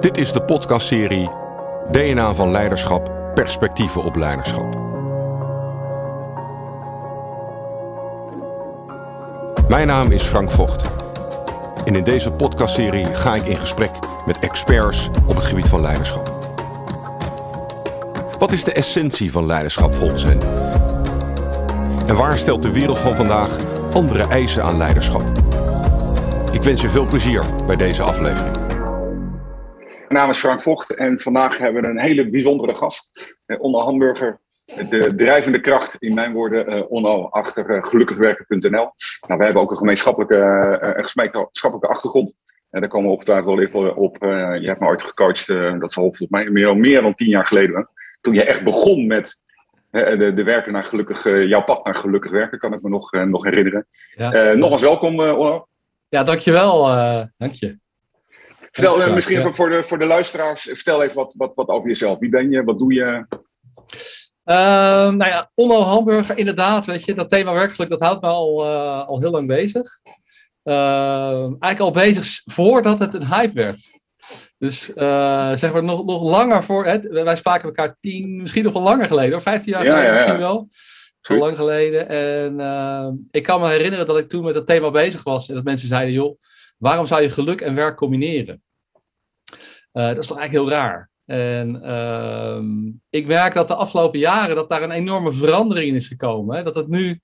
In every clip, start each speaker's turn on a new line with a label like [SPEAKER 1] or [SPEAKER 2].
[SPEAKER 1] Dit is de podcastserie DNA van Leiderschap, perspectieven op leiderschap. Mijn naam is Frank Vogt. En in deze podcastserie ga ik in gesprek met experts op het gebied van leiderschap. Wat is de essentie van leiderschap volgens hen? En waar stelt de wereld van vandaag andere eisen aan leiderschap? Ik wens je veel plezier bij deze aflevering.
[SPEAKER 2] Mijn naam is Frank Vocht en vandaag hebben we een hele bijzondere gast. Eh, Onno Hamburger, de drijvende kracht, in mijn woorden, eh, Onno, achter uh, gelukkigwerken.nl. Nou, wij hebben ook een gemeenschappelijke, gemeenschappelijke achtergrond. En daar komen we ongetwijfeld wel even op. je hebt me ooit gecoacht, dat zal volgens mij meer, meer dan tien jaar geleden. Toen je echt begon met de, de werken naar gelukkig, jouw pad naar gelukkig werken, kan ik me nog, nog herinneren. Ja. nogmaals welkom, Onno.
[SPEAKER 3] Ja, dankjewel. dank je.
[SPEAKER 2] Vertel uh, misschien even voor de, voor de luisteraars, vertel even wat, wat, wat over jezelf. Wie ben je? Wat doe je?
[SPEAKER 3] Uh, nou ja, Onno Hamburger, inderdaad, weet je, dat thema werkelijk, dat houdt me al, uh, al heel lang bezig. Uh, eigenlijk al bezig voordat het een hype werd. Dus uh, zeg maar nog, nog langer voor, hè, wij spraken elkaar tien, misschien nog wel langer geleden, of vijftien jaar geleden ja, ja, misschien wel. Zo lang geleden. En ik kan me herinneren dat ik toen met dat thema bezig was en dat mensen zeiden, joh, Waarom zou je geluk en werk combineren? Uh, dat is toch eigenlijk heel raar. En uh, ik merk dat de afgelopen jaren dat daar een enorme verandering in is gekomen. Hè? Dat het nu,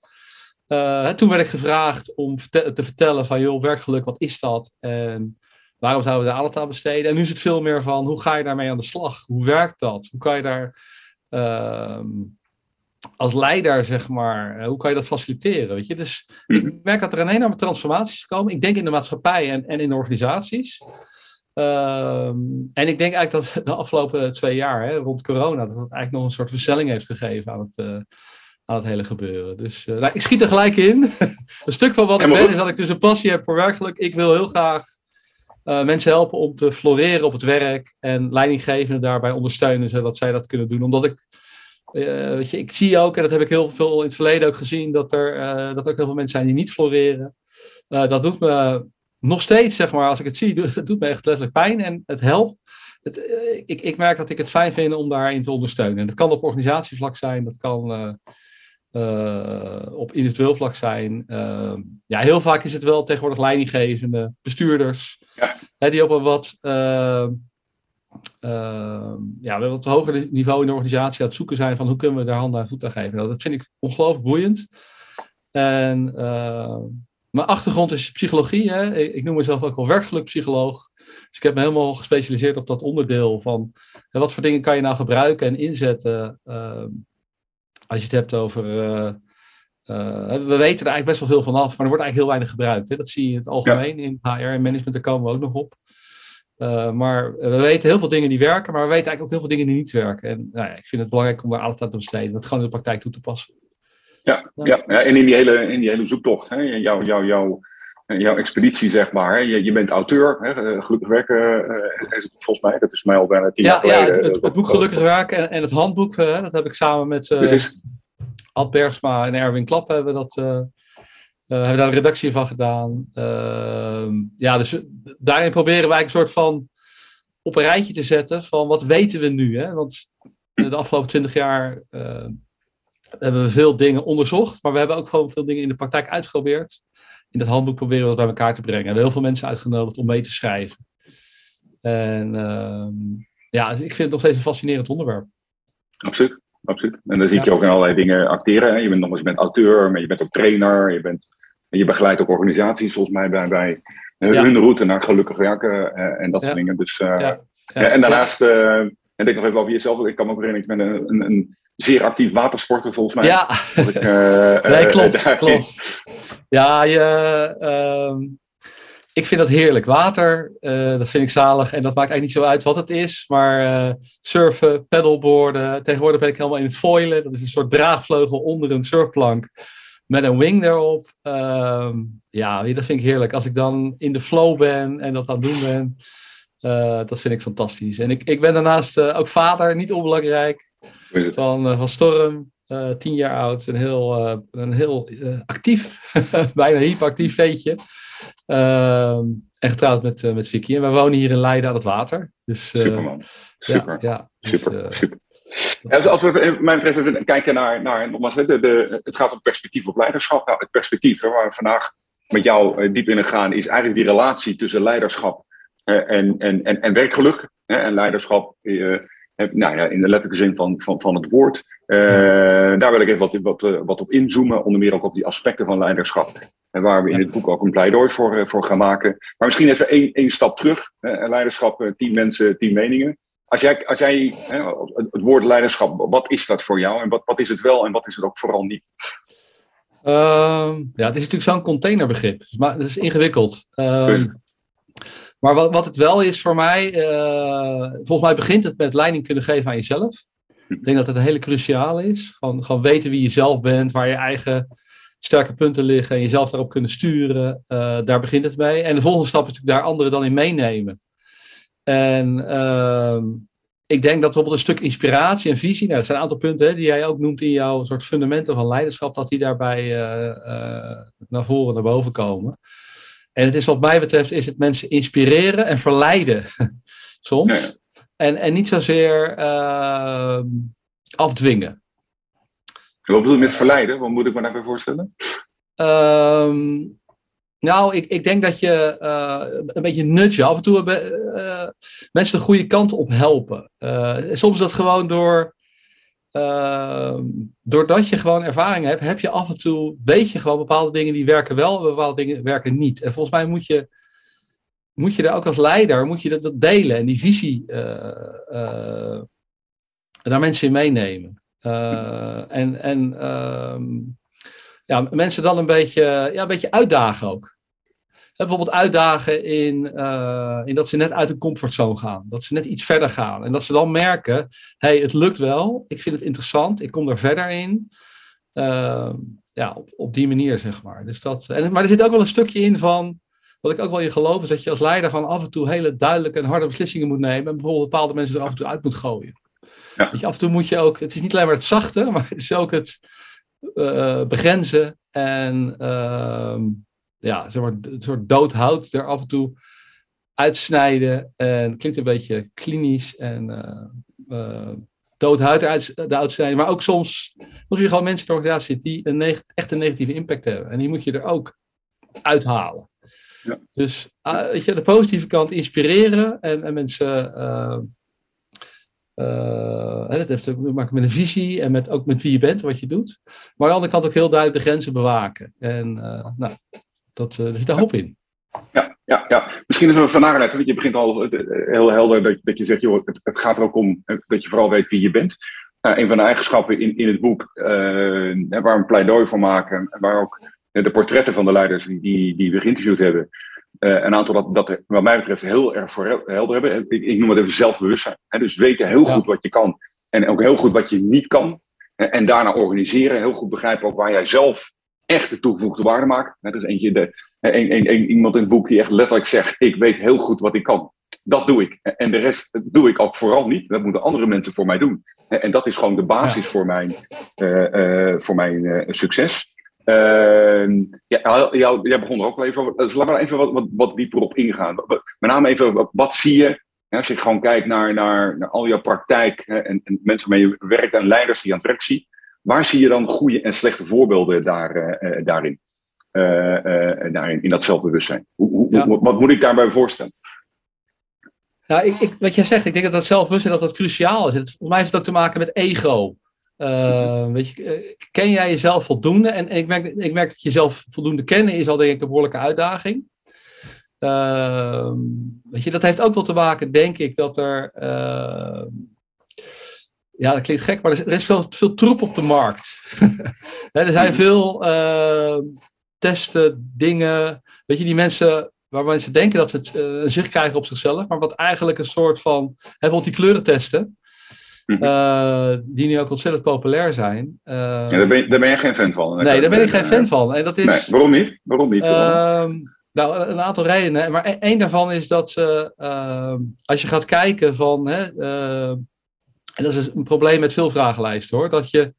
[SPEAKER 3] uh, toen werd ik gevraagd om te vertellen van joh, werkgeluk, wat is dat? En waarom zouden we daar aandacht aan besteden? En nu is het veel meer van hoe ga je daarmee aan de slag? Hoe werkt dat? Hoe kan je daar ehm, als leider, zeg maar, eh, hoe kan je dat faciliteren? Weet je? Dus ik mhm. merk dat er een enorme transformaties komen. Ik denk in de maatschappij en, en in organisaties. Ehm, en ik denk eigenlijk dat de afgelopen twee jaar, hè, rond corona, dat het eigenlijk nog een soort versnelling heeft gegeven aan het, uh, aan het hele gebeuren. Dus uh, nou, ik schiet er gelijk in. een stuk van wat ik ben is dat ik dus een passie heb voor werkelijk. Ik wil heel graag uh, mensen helpen om te floreren op het werk en leidinggevenden daarbij ondersteunen, zodat zij dat kunnen doen. Omdat ik uh, weet je, ik zie ook, en dat heb ik heel veel in het verleden ook gezien, dat er, uh, dat er ook heel veel mensen zijn die niet floreren. Uh, dat doet me nog steeds, zeg maar, als ik het zie, het doet me echt letterlijk pijn en het helpt. Het, ik, ik merk dat ik het fijn vind om daarin te ondersteunen. En dat kan op organisatievlak zijn, dat kan op individueel vlak zijn. ja, heel vaak is het wel tegenwoordig leidinggevende bestuurders, ja. hè, die op een wat uh, ja, we wat hoger niveau in de organisatie aan het zoeken zijn van hoe kunnen we daar handen en voet aan geven. Nou, dat vind ik ongelooflijk boeiend. En uh, mijn achtergrond is psychologie. Hè? Ik, noem mezelf ook wel werkgelukpsycholoog. Dus ik heb me helemaal gespecialiseerd op dat onderdeel van wat voor dingen kan je nou gebruiken en inzetten ehm, als je het hebt over. Uh, we weten er eigenlijk best wel veel van af, maar er wordt eigenlijk heel weinig gebruikt. Hè? Dat zie je in het algemeen in HR en management, daar komen we ook nog op. Uh, maar we weten heel veel dingen die werken, maar we weten eigenlijk ook heel veel dingen die niet werken. En nou ja, ik vind het belangrijk om daar aandacht aan te besteden, dat gewoon in de praktijk toe te passen.
[SPEAKER 2] Ja, ja. ja, en in die hele, in die hele zoektocht, hè, jouw, jouw, jouw, jouw expeditie, zeg maar. Hè, je, je bent auteur, hè, eh, gelukkig werken, uh, volgens mij, dat is mij al bijna tien
[SPEAKER 3] ja,
[SPEAKER 2] jaar geleden.
[SPEAKER 3] Ja, het, het, boek Gelukkig Werken en, en het handboek, dat heb ik samen met uh, Ad Bergsma en Erwin Klap hebben we dat we uh, hebben daar een redactie van gedaan. Uh, ja, dus daarin proberen wij een soort van op een rijtje te zetten van wat weten we nu. Hè? Want de afgelopen twintig jaar uh, hebben we veel dingen onderzocht, maar we hebben ook gewoon veel dingen in de praktijk uitgeprobeerd. In het handboek proberen we dat bij elkaar te brengen. We hebben heel veel mensen uitgenodigd om mee te schrijven. En ehm, ja, ik vind het nog steeds een fascinerend onderwerp.
[SPEAKER 2] Absoluut absoluut. En dan zie ik je ook in allerlei dingen acteren. Je bent nog eens je bent auteur, maar je bent ook trainer. Je, bent, je begeleidt ook organisaties, volgens mij, bij, bij hun route naar gelukkig werken uh, en dat soort dingen. Dus, uh, en daarnaast, uh, en denk nog even over jezelf. Ik kan me ook herinneren, ik ben een, een, een zeer actief watersporter, volgens mij.
[SPEAKER 3] Ja, ik, nee, klopt. klopt. Ja, je, ehm, ik vind dat heerlijk. Water, uh, dat vind ik zalig. En dat maakt eigenlijk niet zo uit wat het is. Maar uh, surfen, paddleboarden. Tegenwoordig ben ik helemaal in het foilen. Dat is een soort draagvleugel onder een surfplank. Met een wing erop. Uh, ja, dat vind ik heerlijk. Als ik dan in de flow ben en dat aan het doen ben. Uh, dat vind ik fantastisch. En ik, ik ben daarnaast ook vader, niet onbelangrijk. Van, van Storm. tien jaar oud. Een heel, een heel actief, bijna hyperactief veetje. Ehm, en getrouwd met, uh, met Vicky. En we wonen hier in Leiden aan het water. Dus, uh,
[SPEAKER 2] Superman. Super.
[SPEAKER 3] Ja, ja,
[SPEAKER 2] super. Dus, super. Ja, dus als we mijn betreft kijken naar, naar nogmaals, de, de, het gaat om perspectief op leiderschap. Nou, het perspectief waar we vandaag met jou diep in gaan, is eigenlijk die relatie tussen leiderschap en, en, en, en werkgeluk. En leiderschap nou ja, in de letterlijke zin van, van, van het woord. Uh, daar wil ik even wat, wat, eh, wat op inzoomen, onder meer ook op die aspecten van leiderschap. En waar we in het boek ook een pleidooi voor, eh, voor gaan maken. Maar misschien even één, één stap terug. leiderschap, tien mensen, tien meningen. Als jij, als jij het woord leiderschap, wat is dat voor jou? En wat, wat is het wel en wat is het ook vooral niet?
[SPEAKER 3] Uh, ja, het is natuurlijk zo'n containerbegrip. Maar het is ingewikkeld. Uh, maar wat, wat het wel is voor mij, uh, volgens mij begint het met leiding kunnen geven aan jezelf. Ik denk dat het hele cruciaal is. Gewoon, gewoon weten wie je zelf bent, waar je eigen sterke punten liggen en jezelf daarop kunnen sturen. Uh, daar begint het mee. En de volgende stap is natuurlijk daar anderen dan in meenemen. En uh, ik denk dat bijvoorbeeld een stuk inspiratie en visie, nou, dat zijn een aantal punten hè, die jij ook noemt in jouw soort fundamenten van leiderschap, dat die daarbij uh, naar voren, naar boven komen. En het is wat mij betreft, is het mensen inspireren en verleiden soms. En, en niet zozeer uh, afdwingen.
[SPEAKER 2] Wat bedoel je met verleiden? Wat moet ik me daarbij voorstellen?
[SPEAKER 3] Uh, nou, ik, ik denk dat je uh, een beetje nudge, af en toe uh, mensen de goede kant op helpen. Soms is dat gewoon door uh, doordat je gewoon ervaring hebt, heb je af en toe, weet je gewoon bepaalde dingen die werken wel en bepaalde dingen werken niet. En volgens mij moet je, moet je daar ook als leider, moet je dat, delen en die visie uh, uh, daar mensen in meenemen. en en ehm, ja, mensen dan een beetje, ja, een beetje uitdagen ook bijvoorbeeld uitdagen in, uh, in dat ze net uit de comfortzone gaan. Dat ze net iets verder gaan. En dat ze dan merken, hey, het lukt wel. Ik vind het interessant. Ik kom er verder in. Uh, ja, op, op die manier, zeg maar. Dus dat, en, maar er zit ook wel een stukje in van, wat ik ook wel in geloof, is dat je als leider van af en toe hele duidelijke en harde beslissingen moet nemen. En bijvoorbeeld bepaalde mensen er af en toe uit moet gooien. Ja. je, af en toe moet je ook, het is niet alleen maar het zachte, maar het is ook het uh, begrenzen en ehm, ja, zeg maar, een soort doodhout er af en toe uitsnijden. En het klinkt een beetje klinisch en uh, uh, doodhout eruit uitsnijden. Maar ook soms moet je gewoon mensen in de organisatie die een echt een negatieve impact hebben. En die moet je er ook uithalen. Ja. Dus uh, weet je, de positieve kant inspireren en, en mensen. Uh, dat heeft te maken met een visie en met, ook met wie je bent, wat je doet. Maar aan de andere kant ook heel duidelijk de grenzen bewaken. En uh, nou, dat, er zit een hoop in.
[SPEAKER 2] Ja, ja, ja. misschien is er van want je begint al eh, heel helder dat, dat je zegt, joh, het, het, gaat er ook om eh, dat je vooral weet wie je bent. Uh, een van de eigenschappen in, in het boek, uh, waar we een pleidooi voor maken, waar ook de portretten van de leiders die, die we geïnterviewd hebben, een aantal dat, dat wat mij betreft heel erg voor helder hebben. Ik, ik noem het even zelfbewustzijn. Hè? Dus weten heel goed wat je kan en ook heel goed wat je niet kan. En daarna organiseren, heel goed begrijpen ook waar jij zelf echt de toegevoegde waarde maken. Dat is eentje de, een, een, een, iemand in het boek die echt letterlijk zegt: Ik weet heel goed wat ik kan. Dat doe ik. En de rest doe ik ook vooral niet. Dat moeten andere mensen voor mij doen. En dat is gewoon de basis voor mijn, uh, uh, voor mijn uh, succes. Ehm, ja, jou, jij begon er ook al even over. Dus laten we even wat, wat, wat dieper op ingaan. Met name even, wat, zie je als je gewoon kijkt naar, naar, naar al jouw praktijk en, en mensen waarmee je werkt en leiders die je aan het werk ziet. Waar zie je dan goede en slechte voorbeelden daar, uh, daarin? Uh, daarin, in dat zelfbewustzijn. Hoe, hoe, ja. Wat moet ik daarbij voorstellen?
[SPEAKER 3] Ja, ik, ik, wat jij zegt, ik denk dat dat zelfbewustzijn dat dat cruciaal is. Het, voor mij heeft het ook te maken met ego. Uh, weet je, ken jij jezelf voldoende? En, en, ik, merk, ik merk dat jezelf voldoende kennen is al denk ik een behoorlijke uitdaging. Uh, weet je, dat heeft ook wel te maken, denk ik, dat er uh, ja, dat klinkt gek, maar er is veel, veel troep op de markt. er zijn veel uh, testen, dingen. Weet je, die mensen waar mensen denken dat ze het, uh, een zicht krijgen op zichzelf, maar wat eigenlijk een soort van. Bijvoorbeeld die kleurentesten. Uh, die nu ook ontzettend populair zijn.
[SPEAKER 2] ja, daar, ben je, daar ben je geen fan van.
[SPEAKER 3] Nee, daar ben ik geen fan van. En dat is, nee,
[SPEAKER 2] waarom niet? Waarom niet?
[SPEAKER 3] Waarom? nou, een aantal redenen. Maar e-, één daarvan is dat ze, als je gaat kijken van. Hè, en dat is een probleem met veel vragenlijsten hoor. Dat je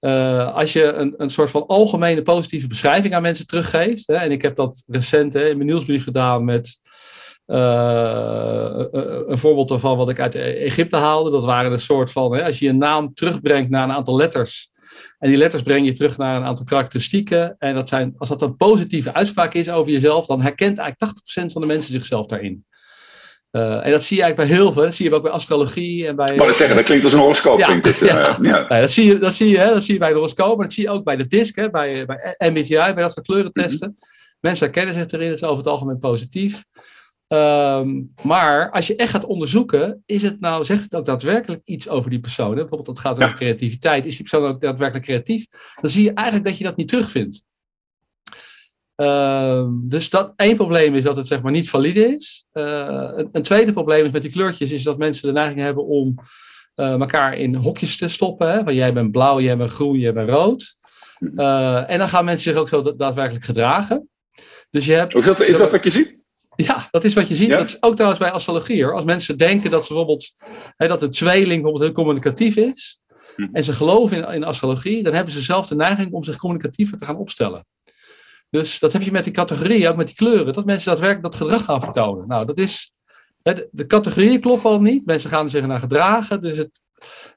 [SPEAKER 3] Uh, als je een, een soort van algemene positieve beschrijving aan mensen teruggeeft. Hè, en ik heb dat recent hè, in mijn nieuwsbrief gedaan met uh, een voorbeeld daarvan wat ik uit Egypte haalde. Dat waren een soort van, hè, als je een naam terugbrengt naar een aantal letters. En die letters breng je terug naar een aantal karakteristieken. En dat zijn, als dat een positieve uitspraak is over jezelf, dan herkent eigenlijk 80% van de mensen zichzelf daarin. Uh, en dat zie je eigenlijk bij heel veel. Dat zie je ook bij astrologie en bij.
[SPEAKER 2] Maar dat zeggen, dat klinkt als een horoscoop. Ja, klinkt het, ja.
[SPEAKER 3] Uh, ja. dat, zie je, dat, zie je, hè, dat zie je bij de horoscoop, maar dat zie je ook bij de DISC, hè, bij, bij MBTI, bij dat soort kleurentesten. Mm -hmm. Mensen herkennen zich erin, het is over het algemeen positief. Um, maar als je echt gaat onderzoeken, is het nou, zegt het ook daadwerkelijk iets over die persoon? Hè? Bijvoorbeeld, het gaat over creativiteit. Is die persoon ook daadwerkelijk creatief? Dan zie je eigenlijk dat je dat niet terugvindt. Uh, dus dat één probleem is dat het zeg maar niet valide is. Uh, een, een, tweede probleem is met die kleurtjes is dat mensen de neiging hebben om uh, elkaar in hokjes te stoppen. Hè? Van jij bent blauw, jij bent groen, jij bent rood. Uh, en dan gaan mensen zich ook zo daadwerkelijk gedragen. Dus je hebt,
[SPEAKER 2] is, dat, is dat wat je ziet?
[SPEAKER 3] Ja, dat is wat je ziet. Ja? Dat is ook trouwens bij astrologie. Hoor. Als mensen denken dat, ze bijvoorbeeld, hè, dat een tweeling bijvoorbeeld heel communicatief is. Hm. En ze geloven in, in astrologie, dan hebben ze zelf de neiging om zich communicatiever te gaan opstellen. Dus dat heb je met die categorieën, ook met die kleuren, dat mensen daadwerkelijk dat gedrag gaan vertonen. Nou, dat is. De, categorieën kloppen al niet. Mensen gaan zich naar gedragen. Dus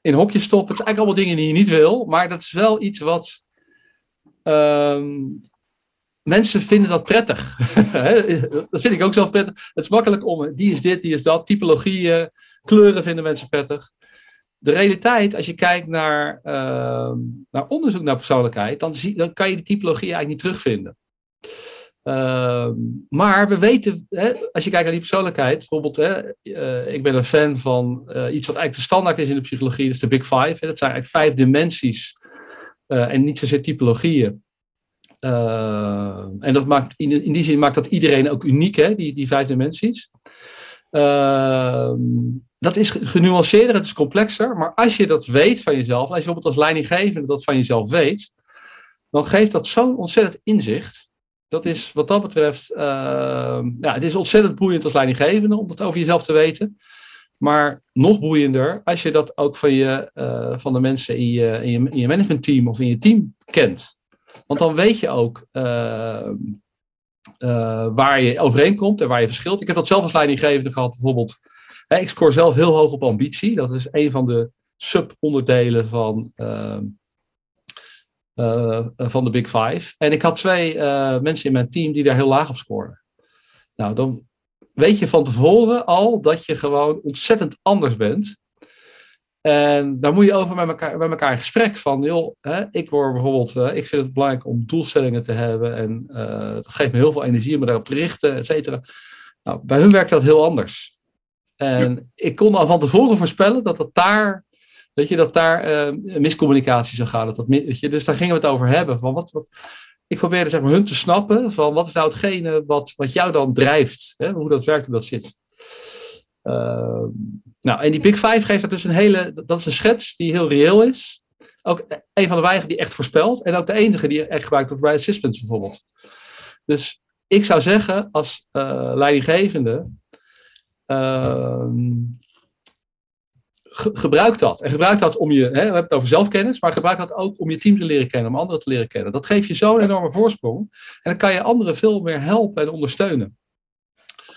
[SPEAKER 3] in hokjes stoppen. Het zijn eigenlijk allemaal dingen die je niet wil. Maar dat is wel iets wat. Um, mensen vinden dat prettig. dat vind ik ook zelf prettig. Het is makkelijk om. Die is dit, die is dat. Typologieën, kleuren vinden mensen prettig. De realiteit, als je kijkt naar, uh, naar onderzoek naar persoonlijkheid, dan, zie, dan kan je die typologie eigenlijk niet terugvinden. Uh, maar we weten, hè, als je kijkt naar die persoonlijkheid, bijvoorbeeld, hè, uh, ik ben een fan van uh, iets wat eigenlijk de standaard is in de psychologie, dat is de Big Five. Hè, dat zijn eigenlijk vijf dimensies en niet zozeer typologieën. en dat maakt, in, in, die zin maakt dat iedereen ook uniek, hè, die, die vijf dimensies. dat is genuanceerder, het is complexer, maar als je dat weet van jezelf, als je bijvoorbeeld als leidinggevende dat van jezelf weet, dan geeft dat zo'n ontzettend inzicht dat is wat dat betreft, uh, ja, het is ontzettend boeiend als leidinggevende om dat over jezelf te weten. Maar nog boeiender als je dat ook van, je, uh, van de mensen in je, in, je, in je managementteam of in je team kent. Want dan weet je ook uh, waar je overeenkomt en waar je verschilt. Ik heb dat zelf als leidinggevende gehad, bijvoorbeeld. Hè, ik scoor zelf heel hoog op ambitie. Dat is een van de subonderdelen van uh, van de Big Five. En ik had twee uh, mensen in mijn team die daar heel laag op scoren. Nou, dan weet je van tevoren al dat je gewoon ontzettend anders bent. En daar moet je over met elkaar, met elkaar in gesprek van, joh, hè, ik word bijvoorbeeld, uh, ik vind het belangrijk om doelstellingen te hebben en dat geeft me heel veel energie om me daarop te richten, et cetera. Nou, bij hun werkt dat heel anders. En ja. ik kon al van tevoren voorspellen dat dat daar Weet je, dat daar uh, miscommunicatie zou gaan. Dat dat, weet je, dus daar gingen we het over hebben. Van wat, wat, ik probeerde zeg maar, hun te snappen van wat is nou hetgene wat, wat jou dan drijft. Hè, hoe dat werkt, hoe dat zit. Uh, nou, en die Big Five geeft dat dus een hele, dat is een schets die heel reëel is. Ook een van de weinigen die echt voorspelt. En ook de enige die echt gebruikt wordt bij assistants bijvoorbeeld. Dus ik zou zeggen, als uh, leidinggevende, gebruik dat. En gebruik dat om je, hè, we hebben het over zelfkennis, maar gebruik dat ook om je team te leren kennen, om anderen te leren kennen. Dat geeft je zo'n enorme voorsprong. En dan kan je anderen veel meer helpen en ondersteunen.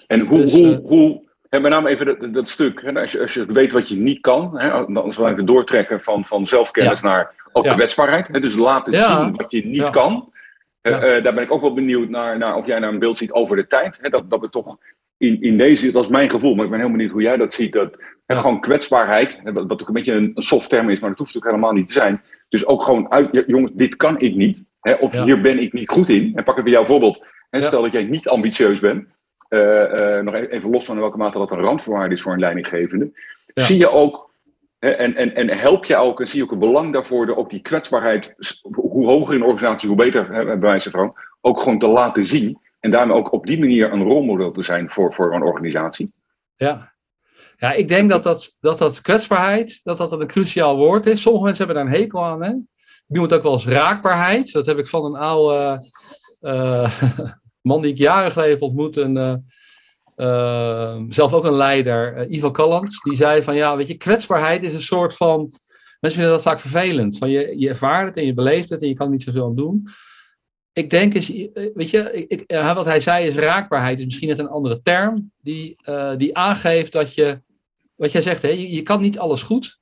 [SPEAKER 2] En hoe, dus, hoe, uh, hoe hè, met name even dat, dat stuk, hè, als, je, als je weet wat je niet kan, hè, dan zal even doortrekken van, van zelfkennis ja. naar ook ja. kwetsbaarheid. Hè, dus laten ja. zien wat je niet kan. Uh, uh, daar ben ik ook wel benieuwd naar, naar of jij naar een beeld ziet over de tijd. Hè, dat, dat we toch in, in deze, dat is mijn gevoel, maar ik ben heel benieuwd hoe jij dat ziet. Dat ja. gewoon kwetsbaarheid, wat, wat ook een beetje een, een soft term is, maar dat hoeft ook helemaal niet te zijn. Dus ook gewoon uit, jongens, dit kan ik niet. Hè, of ja. hier ben ik niet goed in. En pak even jouw voorbeeld. Hè, stel dat jij niet ambitieus bent. Uh, uh, nog e-, even los van in welke mate dat een randvoorwaarde is voor een leidinggevende. Zie je ook, hè, en, en, en help je ook, en zie je ook een belang daarvoor, de, ook die kwetsbaarheid, hoe hoger in de organisatie, hoe beter, hè, bij wijze van, ook gewoon te laten zien. En daarmee ook op die manier een rolmodel te zijn voor, voor een organisatie.
[SPEAKER 3] Ja. Ja, ik denk dat dat, dat, dat kwetsbaarheid dat dat een cruciaal woord is. Sommige mensen hebben daar een hekel aan. Hè? Ik noem het ook wel eens raakbaarheid. Dat heb ik van een oude uh, man die ik jaren geleden heb ontmoet. Uh, uh, zelf ook een leider, Ivo Callans. Die zei van ja, weet je, kwetsbaarheid is een soort van Mensen vinden dat vaak vervelend. Van je, je ervaart het en je beleeft het en je kan niet zoveel aan doen. Ik denk, is, weet je, ik, wat hij zei is raakbaarheid. Is misschien net een andere term. Die, die aangeeft dat je, wat jij zegt, hè, je, je kan niet alles goed.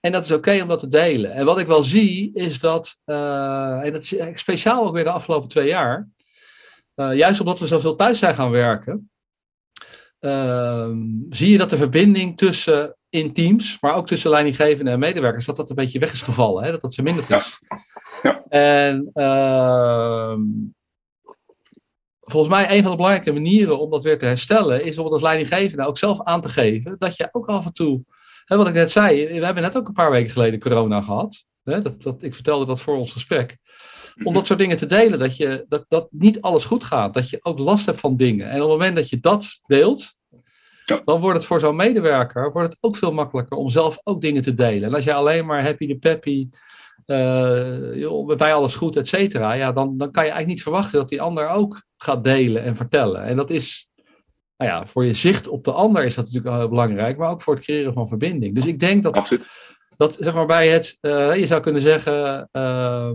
[SPEAKER 3] En dat is oké om dat te delen. En wat ik wel zie, is dat, uh, en dat is speciaal ook weer de afgelopen twee jaar, uh, juist omdat we zoveel thuis zijn gaan werken, uh, zie je dat de verbinding tussen in teams, maar ook tussen leidinggevenden en medewerkers, dat dat een beetje weg is gevallen, hè? dat dat verminderd is. Ja. ja. En ehm, volgens mij een van de belangrijke manieren om dat weer te herstellen, is om het als leidinggevende ook zelf aan te geven dat je ook af en toe en wat ik net zei, we hebben net ook een paar weken geleden corona gehad. Hè, dat, dat, ik vertelde dat voor ons gesprek. Om dat soort dingen te delen, dat, je, dat, dat niet alles goed gaat. Dat je ook last hebt van dingen. En op het moment dat je dat deelt, dan wordt het voor zo'n medewerker wordt het ook veel makkelijker om zelf ook dingen te delen. En als jij alleen maar happy de peppy, joh, bij alles goed, et cetera, ja, dan, dan kan je eigenlijk niet verwachten dat die ander ook gaat delen en vertellen. En dat is nou ja, voor je zicht op de ander is dat natuurlijk heel belangrijk, maar ook voor het creëren van verbinding. Dus ik denk dat, dat zeg maar bij het, uh, je zou kunnen zeggen, uh,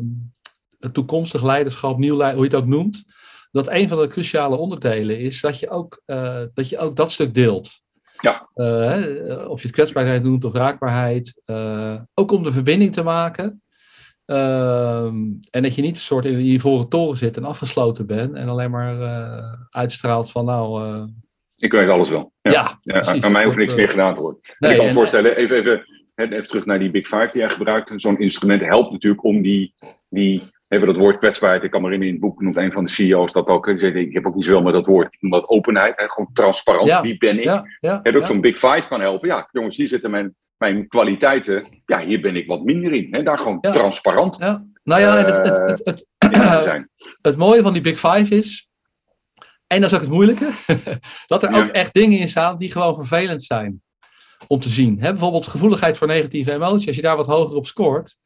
[SPEAKER 3] het toekomstig leiderschap, nieuw leiderschap, hoe je het ook noemt, dat een van de cruciale onderdelen is dat je ook, uh, dat, je ook dat stuk deelt. Ja. Of je het kwetsbaarheid noemt of raakbaarheid. ook om de verbinding te maken. Ehm, en dat je niet een soort in die ivoren toren zit en afgesloten bent en alleen maar uitstraalt van nou,
[SPEAKER 2] ik weet alles wel. Ja, ja, aan mij hoeft niks meer gedaan te worden. en ik kan me voorstellen, even, even, even terug naar die Big Five die jij gebruikt. Zo'n instrument helpt natuurlijk om die, die even dat woord kwetsbaarheid. Ik kan maar in het boek noemt een van de CEO's dat ook. Ik, ik heb ook niet zoveel met dat woord. Ik noem dat openheid. Hè, gewoon transparant. Wie ben ik? Ja, ja, en ook zo'n Big Five kan helpen. Ja, jongens, hier zitten mijn, mijn kwaliteiten. Ja, hier ben ik wat minder in. Hè, daar gewoon transparant. Ja.
[SPEAKER 3] Nou ja, het, het, het, het, het mooie van die Big Five is en dat is ook het moeilijke, dat er ook echt dingen in staan die gewoon vervelend zijn om te zien. bijvoorbeeld gevoeligheid voor negatieve emoties, als je daar wat hoger op scoort.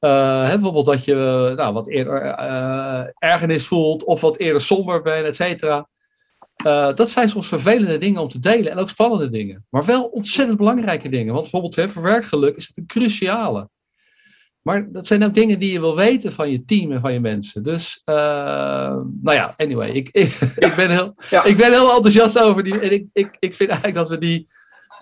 [SPEAKER 3] Uh, bijvoorbeeld dat je nou, wat eerder uh, ergernis voelt of wat eerder somber bent, et cetera. Uh, dat zijn soms vervelende dingen om te delen en ook spannende dingen. Maar wel ontzettend belangrijke dingen. Want bijvoorbeeld voor werkgeluk is het een cruciale. Maar dat zijn ook dingen die je wil weten van je team en van je mensen. Dus, uh, nou ja, anyway, ik, ik, ik, ben, heel, ik ben heel enthousiast over die. En ik, ik, ik vind eigenlijk dat we die.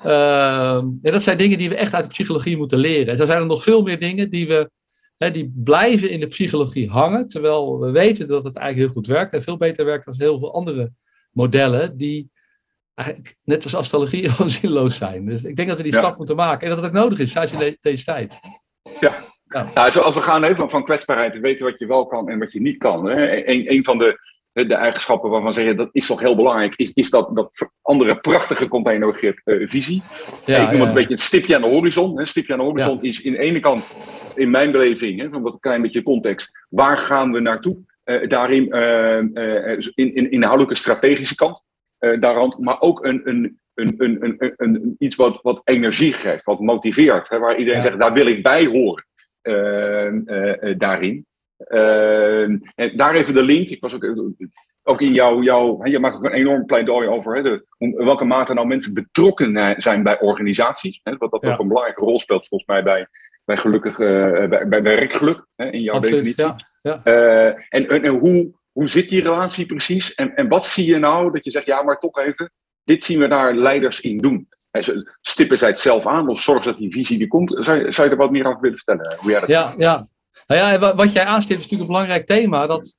[SPEAKER 3] Uh, en dat zijn dingen die we echt uit de psychologie moeten leren. En zo zijn er nog veel meer dingen die we. Hè, die blijven in de psychologie hangen. Terwijl we weten dat het eigenlijk heel goed werkt. En veel beter werkt dan heel veel andere modellen. Die eigenlijk net als astrologie zinloos zijn. Dus ik denk dat we die stap moeten maken. En dat het ook nodig is, juist in deze tijd.
[SPEAKER 2] Ja, ja. Nou, als we gaan even van kwetsbaarheid te weten wat je wel kan en wat je niet kan. Hè. Een, een van de, de eigenschappen waarvan zeggen dat is toch heel belangrijk, is, is dat, dat andere prachtige containerbegrip uh, visie. Ja, ik noem het een beetje een stipje aan de horizon. Een stipje aan de horizon is in de ene kant, in mijn beleving, hè, van wat een klein beetje context, waar gaan we naartoe? Uh, daarin uh, in, in inhoudelijke strategische kant. daaraan, maar ook een, een, een, een, een, een, iets wat, wat energie geeft, wat motiveert. Hè, waar iedereen zegt, daar wil ik bij horen. Ehm, eh, eh, daarin. Ehm, en daar even de link. Ik was ook, ook in jouw, jouw je maakt ook een enorm pleidooi over hè, de, welke mate nou mensen betrokken zijn bij organisaties. Hè, wat dat ook een belangrijke rol speelt volgens mij bij, bij gelukkig, uh, bij, bij werkgeluk, hè, in jouw Absoluut, definitie. Ja, ja. en, en, hoe, hoe zit die relatie precies? En, en wat zie je nou dat je zegt, ja, maar toch even, dit zien we daar leiders in doen. Stippen zij het zelf aan of zorgen dat die visie die komt? Zou, zou je er wat meer over willen vertellen? Hoe jij dat
[SPEAKER 3] ja, ja. Nou ja, wat jij aanstipt is natuurlijk een belangrijk thema. Dat,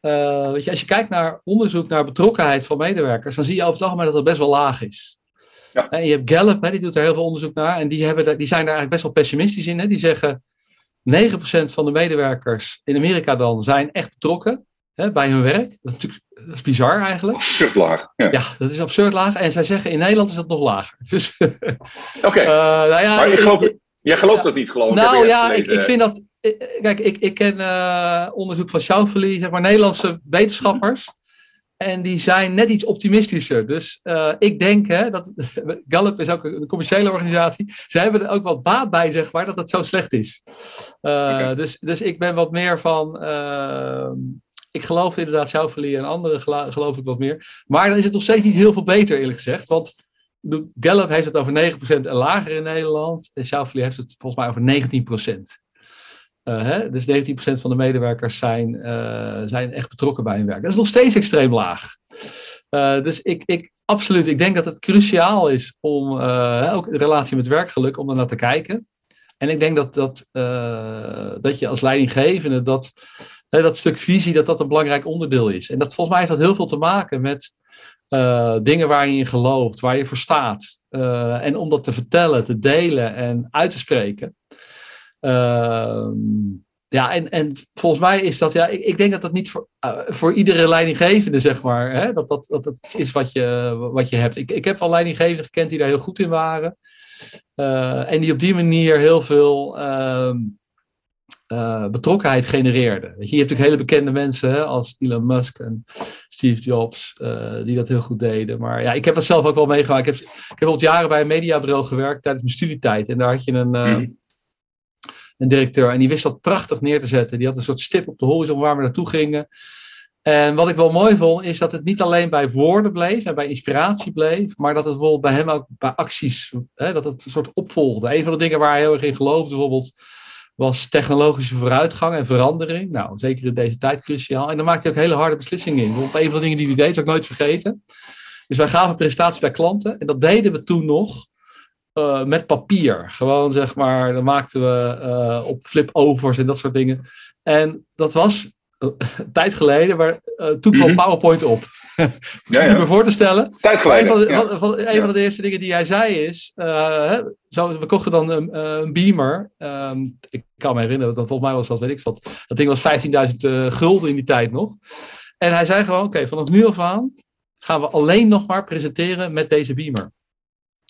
[SPEAKER 3] uh, weet je, als je kijkt naar onderzoek naar betrokkenheid van medewerkers, dan zie je over het algemeen dat het best wel laag is. Ja. En je hebt Gallup, hè, die doet er heel veel onderzoek naar. En die, hebben, die zijn daar eigenlijk best wel pessimistisch in. Hè. Die zeggen 9% van de medewerkers in Amerika dan zijn echt betrokken hè, bij hun werk. Dat is natuurlijk dat is bizar eigenlijk.
[SPEAKER 2] Absurd laag.
[SPEAKER 3] Ja. ja. dat is absurd laag. En zij zeggen in Nederland is dat nog lager. Dus,
[SPEAKER 2] Oké. Okay. Uh, nou ja, maar ik geloof, jij gelooft dat niet, geloof ik.
[SPEAKER 3] Nou ja, ik, ik vind dat. Kijk, ik, ik ken uh, onderzoek van Schauffele, zeg maar Nederlandse wetenschappers. En die zijn net iets optimistischer. Dus uh, ik denk, hè, dat Gallup is ook een commerciële organisatie. Ze hebben er ook wat baat bij, zeg maar, dat het zo slecht is. Uh, okay. dus, dus ik ben wat meer van ik geloof inderdaad Schauffele en anderen geloof ik wat meer. Maar dan is het nog steeds niet heel veel beter, eerlijk gezegd. Want Gallup heeft het over 9% en lager in Nederland. En Schauffele heeft het volgens mij over 19%. Hè? Dus 19% van de medewerkers zijn, uh, zijn echt betrokken bij hun werk. Dat is nog steeds extreem laag. Uh, dus ik, ik, absoluut, ik denk dat het cruciaal is om ook in relatie met werkgeluk, om er naar te kijken. En ik denk dat, dat, dat je als leidinggevende dat, dat stuk visie, dat dat een belangrijk onderdeel is. En dat volgens mij heeft dat heel veel te maken met dingen waar je in gelooft, waar je voor staat. en om dat te vertellen, te delen en uit te spreken. Ehm, ja, en, en volgens mij is dat, ja, ik, ik denk dat dat niet voor, uh, voor iedere leidinggevende, zeg maar, hè, dat, dat, dat, dat is wat je, wat je hebt. Ik, ik heb al leidinggevenden gekend die daar heel goed in waren. Uh, en die op die manier heel veel uh, betrokkenheid genereerden. Je, hebt natuurlijk hele bekende mensen hè, als Elon Musk en Steve Jobs, die dat heel goed deden. Maar ja, ik heb dat zelf ook wel meegemaakt. Ik heb, ik heb al jaren bij een mediabureau gewerkt tijdens mijn studietijd. En daar had je een. Mm een directeur. En die wist dat prachtig neer te zetten. Die had een soort stip op de horizon waar we naartoe gingen. En wat ik wel mooi vond, is dat het niet alleen bij woorden bleef en bij inspiratie bleef, maar dat het bijvoorbeeld bij hem ook bij acties, hè, dat het een soort opvolgde. Een van de dingen waar hij heel erg in geloofde bijvoorbeeld, was technologische vooruitgang en verandering. Nou, zeker in deze tijd cruciaal. En dan maakte hij ook hele harde beslissingen in. Bijvoorbeeld een van de dingen die hij deed, zou ik nooit vergeten. Dus wij gaven presentaties bij klanten en dat deden we toen nog uh, met papier. Gewoon zeg maar, dan maakten we uh, op flip-overs en dat soort dingen. En dat was uh, een tijd geleden, maar toen kwam mm -hmm. PowerPoint op. ja, ja. me voor te stellen.
[SPEAKER 2] Tijd geleden.
[SPEAKER 3] Een van de, ja. van, een van de eerste dingen die hij zei is: zo, we kochten dan een, een Beamer. Um, ik kan me herinneren, dat volgens mij was dat, weet ik wat. Dat ding was 15.000 gulden in die tijd nog. En hij zei gewoon: oké, okay, vanaf nu af aan gaan we alleen nog maar presenteren met deze Beamer.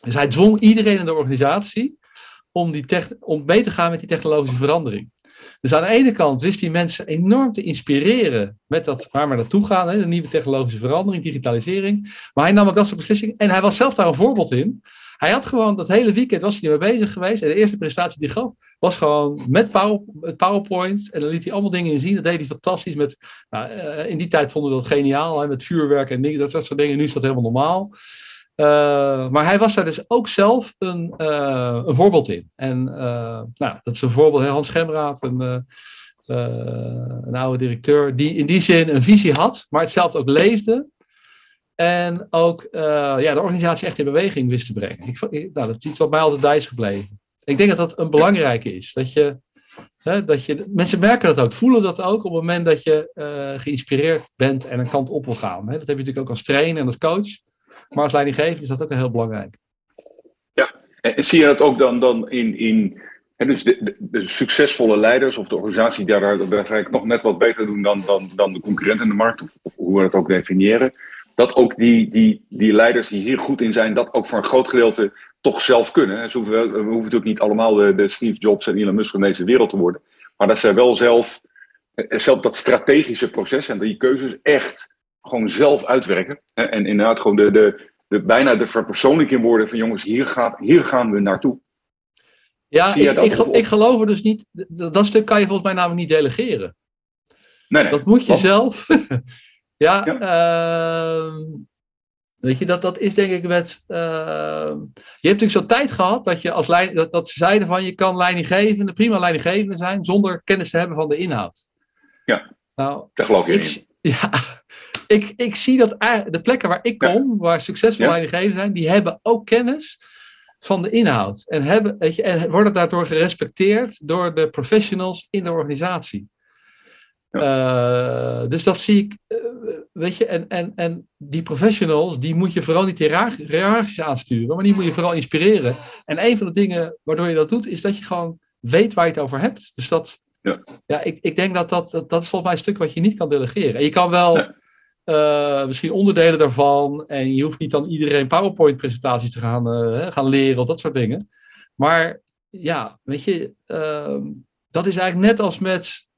[SPEAKER 3] Dus hij dwong iedereen in de organisatie om, die om mee te gaan met die technologische verandering. Dus aan de ene kant wist hij mensen enorm te inspireren met dat waar we naartoe gaan, hè, de nieuwe technologische verandering, digitalisering. Maar hij nam ook dat soort beslissingen en hij was zelf daar een voorbeeld in. Hij had gewoon dat hele weekend was hij mee bezig geweest en de eerste presentatie die hij gaf was gewoon met PowerPoint en dan liet hij allemaal dingen in zien. Dat deed hij fantastisch met, nou, in die tijd vonden we dat geniaal, hè, met vuurwerk en dingen, dat soort dingen. Nu is dat helemaal normaal. Uh, maar hij was daar dus ook zelf een, uh, een voorbeeld in. En uh, nou, dat is een voorbeeld, Hans Schemraat, een, een oude directeur, die in die zin een visie had, maar hetzelfde ook leefde. En ook ja, de organisatie echt in beweging wist te brengen. Ik, nou, dat is iets wat mij altijd bij is gebleven. Ik denk dat dat een belangrijke is. Dat je, dat je, mensen merken dat ook, voelen dat ook op het moment dat je geïnspireerd bent en een kant op wil gaan. Dat heb je natuurlijk ook als trainer en als coach. Maar als leidinggevende is dat ook heel belangrijk.
[SPEAKER 2] Ja, en zie je dat ook dan, dan in, in hè, dus de, succesvolle leiders of de organisatie die daar eigenlijk nog net wat beter doen dan, dan, dan de concurrenten in de markt, of, hoe we dat ook definiëren, dat ook die, die, die leiders die hier goed in zijn, dat ook voor een groot gedeelte toch zelf kunnen. Hoeven, we hoeven natuurlijk niet allemaal de, de Steve Jobs en Elon Musk van deze wereld te worden, maar dat zij wel zelf, eh, zelf dat strategische proces en die keuzes echt gewoon zelf uitwerken. En inderdaad gewoon de, de, de, bijna de verpersoonlijking worden van jongens, hier, gaat, hier gaan we naartoe.
[SPEAKER 3] Ja, ik, ik, ik, geloof er dus niet. Dat stuk kan je volgens mij namelijk niet delegeren.
[SPEAKER 2] Nee, nee.
[SPEAKER 3] Dat moet je zelf. ja, ja. Uh, weet je, dat, dat is denk ik met. Uh, je hebt natuurlijk zo'n tijd gehad dat, je als leid, dat, dat ze zeiden van je kan leidinggevende, prima leidinggevende zijn zonder kennis te hebben van de inhoud.
[SPEAKER 2] Ja, nou, daar geloof je
[SPEAKER 3] ik, in. Ja, ik, ik zie dat de plekken waar ik kom, waar succesvolle leidinggevenden zijn, die hebben ook kennis van de inhoud. En, hebben, weet je, en worden daardoor gerespecteerd door de professionals in de organisatie. Ja. Uh, dus dat zie ik, uh, weet je, en, en, en die professionals, die moet je vooral niet hiërarchisch aansturen, maar die moet je vooral inspireren. En een van de dingen waardoor je dat doet, is dat je gewoon weet waar je het over hebt. Dus dat, ja, ja ik, ik denk dat dat, dat, dat is volgens mij een stuk wat je niet kan delegeren. En je kan wel ja. Uh, misschien onderdelen daarvan, en je hoeft niet dan iedereen PowerPoint-presentaties te gaan, uh, gaan leren of dat soort dingen. Maar ja, weet je, uh, dat is eigenlijk net als met.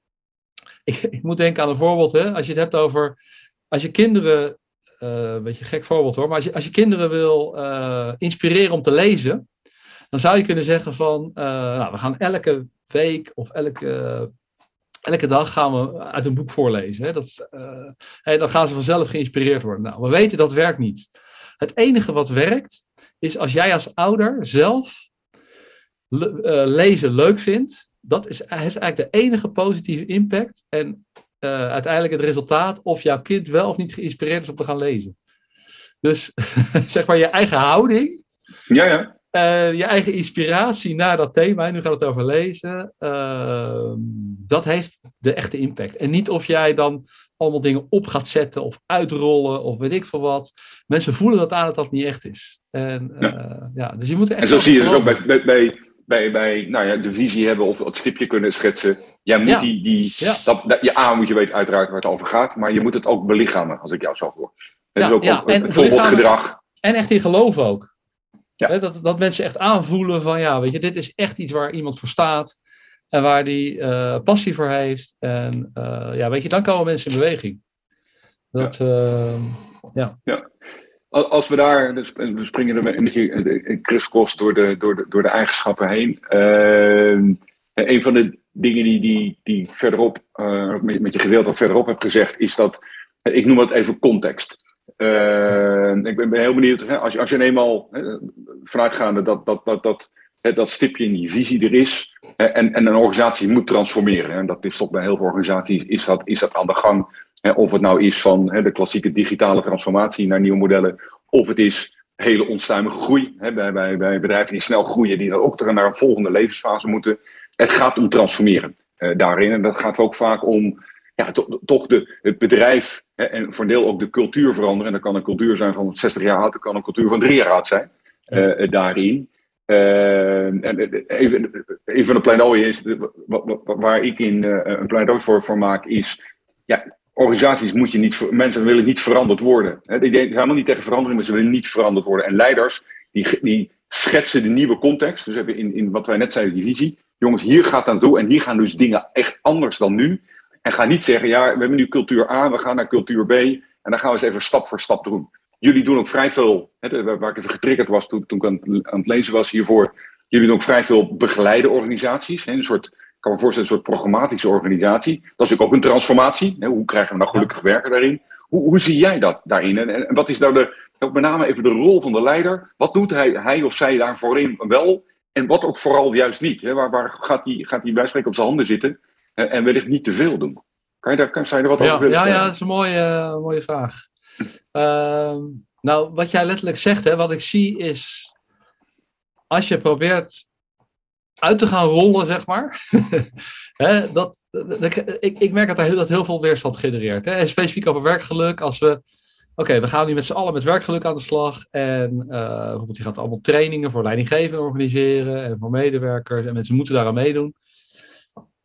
[SPEAKER 3] Ik, ik, moet denken aan een voorbeeld, hè? als je het hebt over. Als je kinderen. een beetje een gek voorbeeld hoor, maar als je, als je kinderen wil inspireren om te lezen, dan zou je kunnen zeggen van, nou, we gaan elke week of elke, elke dag gaan we uit een boek voorlezen. Hè? Dat, uh, dan gaan ze vanzelf geïnspireerd worden. Nou, we weten dat werkt niet. Het enige wat werkt, is als jij als ouder zelf lezen leuk vindt. Dat is, heeft eigenlijk de enige positieve impact. En uiteindelijk het resultaat of jouw kind wel of niet geïnspireerd is om te gaan lezen. Dus zeg maar je eigen houding.
[SPEAKER 2] Ja, ja.
[SPEAKER 3] Uh, je eigen inspiratie naar dat thema, nu gaat het over lezen, uh, dat heeft de echte impact. En niet of jij dan allemaal dingen op gaat zetten of uitrollen of weet ik veel wat. Mensen voelen dat aan dat dat niet echt is. En, uh, ja. ja. dus je moet echt
[SPEAKER 2] en zo zie je dus ook bij, bij, bij, bij nou ja, de visie hebben of het stipje kunnen schetsen. Jij moet ja. die, die dat, dat, je A moet je weten uiteraard waar het over gaat, maar je moet het ook belichamen, als ik jou zo hoor.
[SPEAKER 3] En
[SPEAKER 2] ja, ook,
[SPEAKER 3] ja.
[SPEAKER 2] ook het voorbeeldgedrag.
[SPEAKER 3] En echt in geloof ook. Ja. Dat, dat mensen echt aanvoelen van ja, weet je, dit is echt iets waar iemand voor staat. En waar die uh, passie voor heeft. En uh, ja, weet je, dan komen mensen in beweging. Dat, ja. Uh, ja.
[SPEAKER 2] ja. Als we daar, dus we springen er een beetje crisscross door de, door, de, door de eigenschappen heen. een van de dingen die, die, die verderop, met, met je gedeelte verderop heb gezegd, is dat, ik noem het even context. Uh, ik ben, heel benieuwd, hè, als, je, als je eenmaal hè, vanuitgaande dat, dat, dat, dat, hè, dat stipje in die visie er is en, en een organisatie moet transformeren. En dat is toch bij heel veel organisaties is dat, is dat aan de gang. Of het nou is van de klassieke digitale transformatie naar nieuwe modellen, of het is hele onstuimige groei bij, bij, bij bedrijven die snel groeien, die dan ook naar een volgende levensfase moeten. Het gaat om transformeren uh, daarin. En dat gaat ook vaak om ja, toch de, het bedrijf hè, en voor een deel ook de cultuur veranderen. En dat kan een cultuur zijn van 60 jaar oud, dat kan een cultuur van drie jaar oud zijn uh, daarin. Uh, en even, even een pleidooi is, waar ik in een pleidooi voor, voor maak, is ja, organisaties moet je niet, mensen willen niet veranderd worden. Hè, die zijn helemaal niet tegen verandering, maar ze willen niet veranderd worden. En leiders, die, die schetsen de nieuwe context. Dus hebben in, in wat wij net zeiden, die visie. Jongens, hier gaat het aan toe en hier gaan dus dingen echt anders dan nu. En ga niet zeggen, ja, we hebben nu cultuur A, we gaan naar cultuur B. En dan gaan we eens even stap voor stap doen. Jullie doen ook vrij veel, hè, waar ik even getriggerd was toen, toen ik aan, aan, het lezen was hiervoor. Jullie doen ook vrij veel begeleide organisaties. Hè, een soort, ik kan me voorstellen, een soort programmatische organisatie. Dat is natuurlijk ook een transformatie. Hè, hoe krijgen we nou gelukkig werken daarin? Hoe, hoe zie jij dat daarin? En, en, wat is nou de, ook met name even de rol van de leider? Wat doet hij, hij of zij daar voorin wel? En wat ook vooral juist niet? Hè? Waar, waar gaat hij gaat die bij op zijn handen zitten? En wellicht niet te veel doen. Kan je daar, kan, zou je er wat
[SPEAKER 3] ja,
[SPEAKER 2] over willen
[SPEAKER 3] Ja, ja, dat is een mooie, mooie vraag. uh, nou, wat jij letterlijk zegt, hè, wat ik zie is, als je probeert uit te gaan rollen, zeg maar. hè, dat, dat, ik, ik merk dat dat heel, dat heel veel weerstand genereert. Hè. Specifiek over werkgeluk, als we Oké, we gaan nu met z'n allen met werkgeluk aan de slag. En uh, bijvoorbeeld, je gaat allemaal trainingen voor leidinggevenden organiseren en voor medewerkers. En mensen moeten daaraan meedoen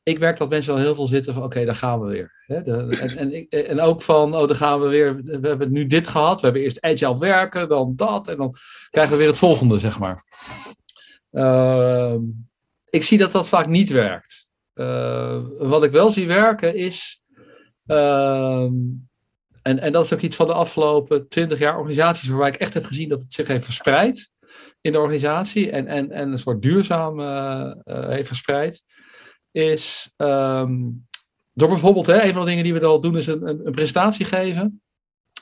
[SPEAKER 3] ik merk dat mensen al heel veel zitten van oké, okay, daar gaan we weer. En, en, en, ook van, oh, dan gaan we weer, we hebben nu dit gehad, we hebben eerst agile werken, dan dat, en dan krijgen we weer het volgende, zeg maar. Uh, ik zie dat dat vaak niet werkt. Uh, wat ik wel zie werken is, uh, en, en dat is ook iets van de afgelopen twintig jaar organisaties waarbij ik echt heb gezien dat het zich heeft verspreid in de organisatie en, en, en een soort duurzaam uh, heeft verspreid is um, door bijvoorbeeld, hè, een van de dingen die we al doen, is een, een, een presentatie geven.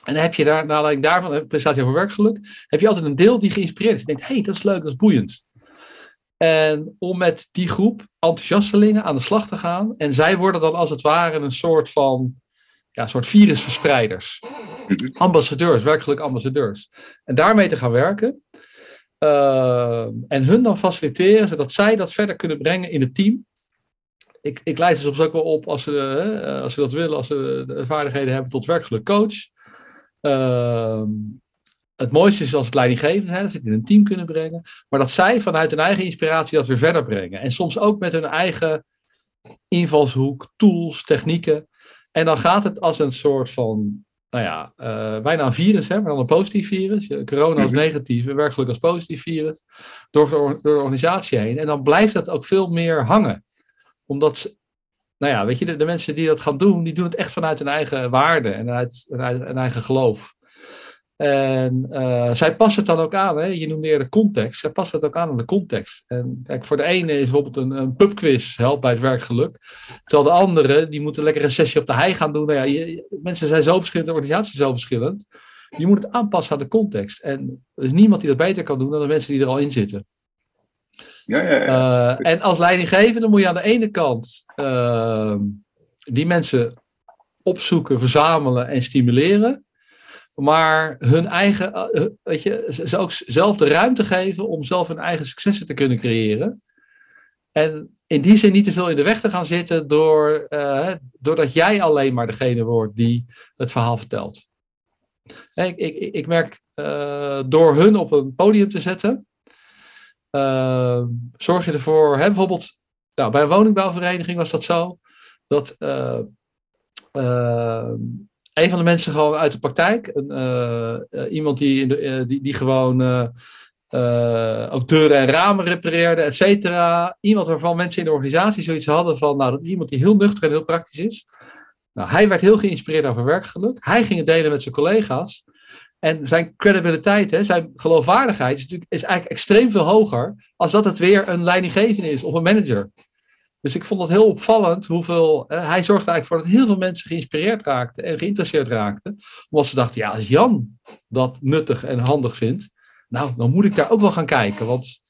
[SPEAKER 3] En dan heb je daar, naar aanleiding daarvan, een presentatie over werkgeluk, heb je altijd een deel die geïnspireerd is. Je denkt, hé, hey, dat is leuk, dat is boeiend. En om met die groep enthousiastelingen aan de slag te gaan. En zij worden dan als het ware een soort van ja, soort virusverspreiders. Ambassadeurs, werkelijk ambassadeurs. En daarmee te gaan werken. Uh, en hun dan faciliteren, zodat zij dat verder kunnen brengen in het team ik, ik leid ze soms ook wel op als ze, hè, als ze dat willen, als ze de vaardigheden hebben tot werkelijk coach. Uh, het mooiste is als het leidinggevend zijn, dat ze het in een team kunnen brengen. Maar dat zij vanuit hun eigen inspiratie dat weer verder brengen. En soms ook met hun eigen invalshoek, tools, technieken. En dan gaat het als een soort van, nou ja, uh, bijna een virus, hè, maar dan een positief virus. Corona als negatief en werkelijk als positief virus. Door de, door de organisatie heen. En dan blijft dat ook veel meer hangen omdat, ze, nou ja, weet je, de, de, mensen die dat gaan doen, die doen het echt vanuit hun eigen waarde en uit hun eigen geloof. En uh, zij passen het dan ook aan, hè? je noemde eerder context, zij passen het ook aan aan de context. En kijk, voor de ene is bijvoorbeeld een, een pubquiz helpt bij het werkgeluk, terwijl de andere, die moeten lekker een sessie op de hei gaan doen. Nou ja, mensen zijn zo verschillend, de organisatie is zo verschillend. Je moet het aanpassen aan de context. En er is niemand die dat beter kan doen dan de mensen die er al in zitten.
[SPEAKER 2] Ja, ja.
[SPEAKER 3] Uh, en als leidinggevende moet je aan de ene kant uh, die mensen opzoeken, verzamelen en stimuleren. Maar hun eigen, uh, weet je, ze ook zelf de ruimte geven om zelf hun eigen successen te kunnen creëren. En in die zin niet te veel in de weg te gaan zitten door, doordat jij alleen maar degene wordt die het verhaal vertelt. Ik, ik, ik merk door hun op een podium te zetten, uh, zorg je ervoor, hè, bijvoorbeeld nou, bij een woningbouwvereniging was dat zo, dat uh, uh, een van de mensen gewoon uit de praktijk, een, iemand die, die, die gewoon ook deuren en ramen repareerde, et cetera, iemand waarvan mensen in de organisatie zoiets hadden van, nou, dat is iemand die heel nuchter en heel praktisch is. Nou, hij werd heel geïnspireerd over werkgeluk. Hij ging het delen met zijn collega's. En zijn credibiliteit, hè, zijn geloofwaardigheid is, natuurlijk, is eigenlijk extreem veel hoger als dat het weer een leidinggevende is of een manager. Dus ik vond het heel opvallend hoeveel. hij zorgde eigenlijk voor dat heel veel mensen geïnspireerd raakten en geïnteresseerd raakten. Omdat ze dachten: ja, als Jan dat nuttig en handig vindt, nou, dan moet ik daar ook wel gaan kijken. Want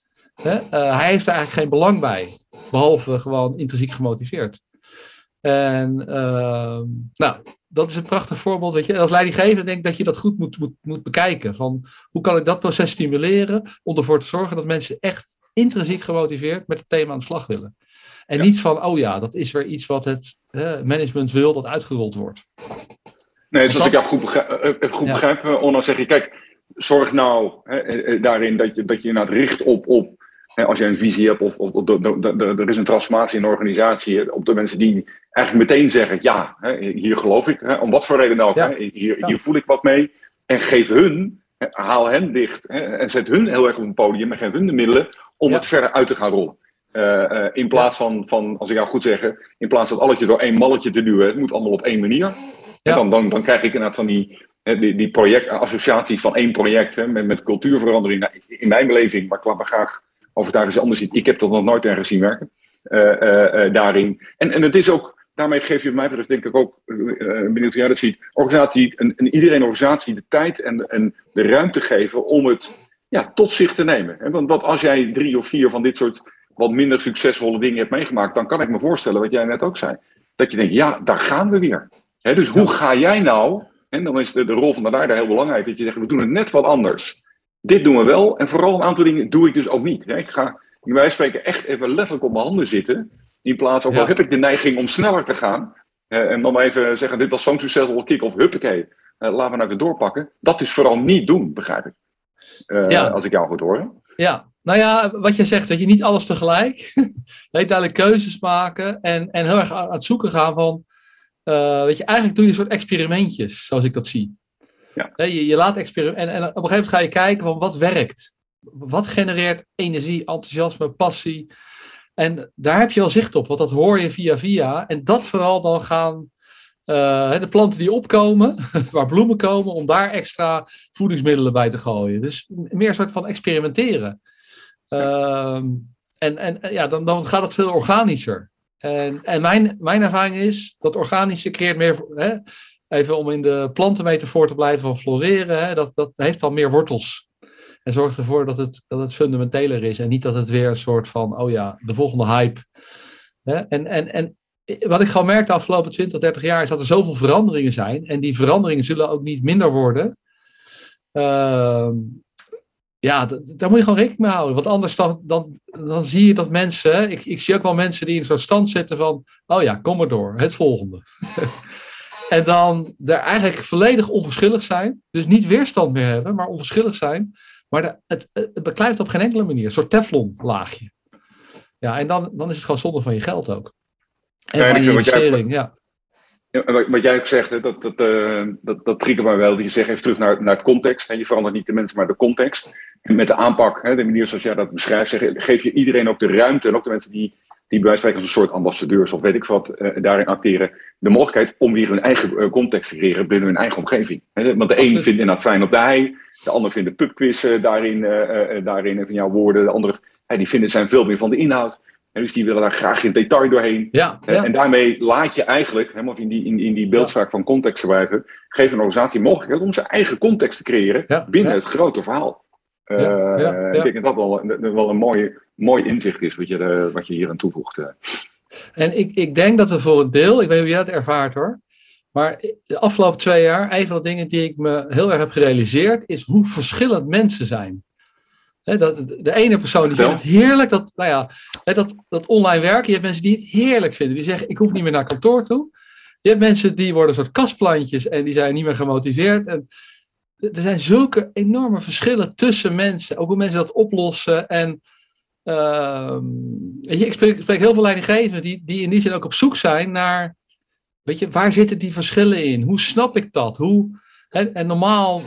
[SPEAKER 3] hè, uh, hij heeft er eigenlijk geen belang bij. Behalve gewoon intrinsiek gemotiveerd. En uh, nou, dat is een prachtig voorbeeld. Weet je. Als leidinggevende denk ik dat je dat goed moet, moet, moet bekijken. Van hoe kan ik dat proces stimuleren om ervoor te zorgen dat mensen echt intrinsiek gemotiveerd met het thema aan de slag willen. En niet van, oh ja, dat is weer iets wat het management wil dat uitgerold wordt.
[SPEAKER 2] Nee, dus als ik jou goed begrijp, eh, goed ja. begrijp Onno, zeg je, kijk, zorg nou hè, daarin dat je, dat je inderdaad richt op, op als je een visie hebt of, of, of er is een transformatie in de organisatie, op de mensen die eigenlijk meteen zeggen, ja, hier geloof ik, om wat voor reden ook, ja. hier, hier voel ik wat mee. En geef hun, haal hen dicht en zet hun heel erg op een podium en geef hun de middelen om het verder uit te gaan rollen. Uh, uh, in plaats van, van, als ik jou goed zeg, in plaats van alles door één malletje te duwen, het moet allemaal op één manier. Ja. Dan, dan, dan krijg ik inderdaad van die, die, die project, associatie van één project hè, met, met cultuurverandering. Nou, in mijn beleving, maar ik laat me graag overtuigen ze anders ziet. Ik heb dat nog nooit ergens zien werken uh, daarin. En, en het is ook, daarmee geef je mij betreft denk ik ook, benieuwd hoe jij dat ziet, organisatie, een, een, iedereen organisatie de tijd en, en de ruimte geven om het ja, tot zich te nemen. Want, want als jij drie of vier van dit soort wat minder succesvolle dingen hebt meegemaakt, dan kan ik me voorstellen, wat jij net ook zei, dat je denkt, ja, daar gaan we weer. dus hoe ga jij nou, en dan is de, de rol van de leider heel belangrijk, dat je zegt, we doen het net wat anders dit doen we wel. En vooral een aantal dingen doe ik dus ook niet. Ik ga wijze spreken echt even letterlijk op mijn handen zitten. In plaats van, ja. heb ik de neiging om sneller te gaan. Uh, en dan maar even zeggen, dit was zo'n succesvol kick-off, huppakee. Uh, laten we nou even doorpakken. Dat is vooral niet doen, begrijp ik. Uh, ja. Als ik jou goed hoor.
[SPEAKER 3] Ja, nou ja, wat je zegt, dat je niet alles tegelijk. heel duidelijk keuzes maken. En, en heel erg aan het zoeken gaan van... weet je, eigenlijk doe je een soort experimentjes, zoals ik dat zie. Ja. Je, je laat experimenteren. En, en, op een gegeven moment ga je kijken van wat werkt. Wat genereert energie, enthousiasme, passie. En daar heb je wel zicht op, want dat hoor je via via. En dat vooral dan gaan uh, de planten die opkomen, waar bloemen komen, om daar extra voedingsmiddelen bij te gooien. Dus meer een soort van experimenteren. Uh, en en ja, dan, dan gaat het veel organischer. En, en mijn, mijn ervaring is dat organische creëert meer. Hè, even om in de plantenmetafoor te blijven van floreren, hè, dat, dat heeft dan meer wortels. En zorgt ervoor dat het, dat het fundamenteler is en niet dat het weer een soort van, oh ja, de volgende hype. Hè? En, en, en wat ik gewoon merk de afgelopen 20, 30 jaar is dat er zoveel veranderingen zijn. En die veranderingen zullen ook niet minder worden. Uh, ja, daar moet je gewoon rekening mee houden. Want anders dan, dan, dan zie je dat mensen. Ik, ik zie ook wel mensen die in zo'n stand zitten van. Oh ja, kom maar door, het volgende. En dan er eigenlijk volledig onverschillig zijn. Dus niet weerstand meer hebben, maar onverschillig zijn. Maar de, het, het beklijft op geen enkele manier. Een soort teflon laagje. Ja, en dan, dan is het gewoon zonde van je geld ook. En ja, van je investering, ja.
[SPEAKER 2] Ja, wat jij ook zegt, hè, dat, dat, uh, dat, dat triggert mij wel. Je zegt even terug naar, naar het context. En je verandert niet de mensen, maar de context. En met de aanpak, hè, de manier zoals jij dat beschrijft, zeg, geef je iedereen ook de ruimte. En ook de mensen die die bij wijze van als een soort ambassadeurs of weet ik wat uh, daarin acteren, de mogelijkheid om weer hun eigen uh, context te creëren binnen hun eigen omgeving. He, want de een vindt inderdaad fijn op de hei, de ander vindt de pubquiz uh, daarin, daarin van jouw woorden, de andere die vinden zijn veel meer van de inhoud. En dus die willen daar graag in detail doorheen.
[SPEAKER 3] Ja,
[SPEAKER 2] Eh,
[SPEAKER 3] ja.
[SPEAKER 2] En daarmee laat je eigenlijk, helemaal in die, in, in die beeldspraak van context te blijven, geef een organisatie mogelijkheid om zijn eigen context te creëren
[SPEAKER 3] Ja,
[SPEAKER 2] binnen het grote verhaal. Eh. Ik denk dat dat wel, wel een mooi, mooi inzicht is wat je, eh, wat je hier aan toevoegt. eh.
[SPEAKER 3] En ik, ik denk dat we voor een deel, ik weet niet hoe jij dat ervaart hoor, maar de afgelopen twee jaar, een van de dingen die ik me heel erg heb gerealiseerd, is hoe verschillend mensen zijn. Dat, de ene persoon die vindt het heerlijk, dat, nou ja, dat, dat online werken. Je hebt mensen die het heerlijk vinden. Die zeggen, ik hoef niet meer naar kantoor toe. Je hebt mensen die worden soort kastplantjes en die zijn niet meer gemotiveerd. En er zijn zulke enorme verschillen tussen mensen. Ook hoe mensen dat oplossen. En je, ik, spreek, heel veel leidinggevenden die, die in die zin ook op zoek zijn naar... Weet je, waar zitten die verschillen in? Hoe snap ik dat? Hoe, hè, en normaal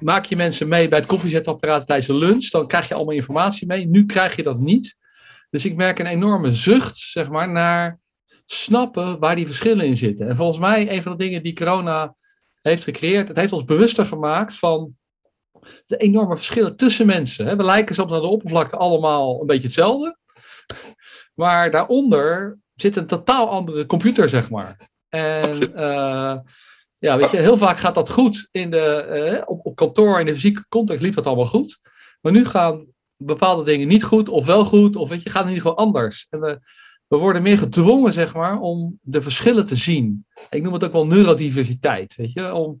[SPEAKER 3] maak je mensen mee bij het koffiezetapparaat tijdens de lunch. Dan krijg je allemaal informatie mee. Nu krijg je dat niet. Dus ik merk een enorme zucht, zeg maar, naar snappen waar die verschillen in zitten. En volgens mij, een van de dingen die corona heeft gecreëerd, het heeft ons bewuster gemaakt van de enorme verschillen tussen mensen. hè. We lijken soms aan de oppervlakte allemaal een beetje hetzelfde. Maar daaronder zit een totaal andere computer, zeg maar. En eh, ja, weet je, heel vaak gaat dat goed. In de, eh, op, op kantoor, in de fysieke context liep dat allemaal goed. Maar nu gaan bepaalde dingen niet goed of wel goed. Of weet je, gaan in ieder geval anders. En we, we worden meer gedwongen, zeg maar, om de verschillen te zien. Ik noem het ook wel neurodiversiteit, weet je. Om,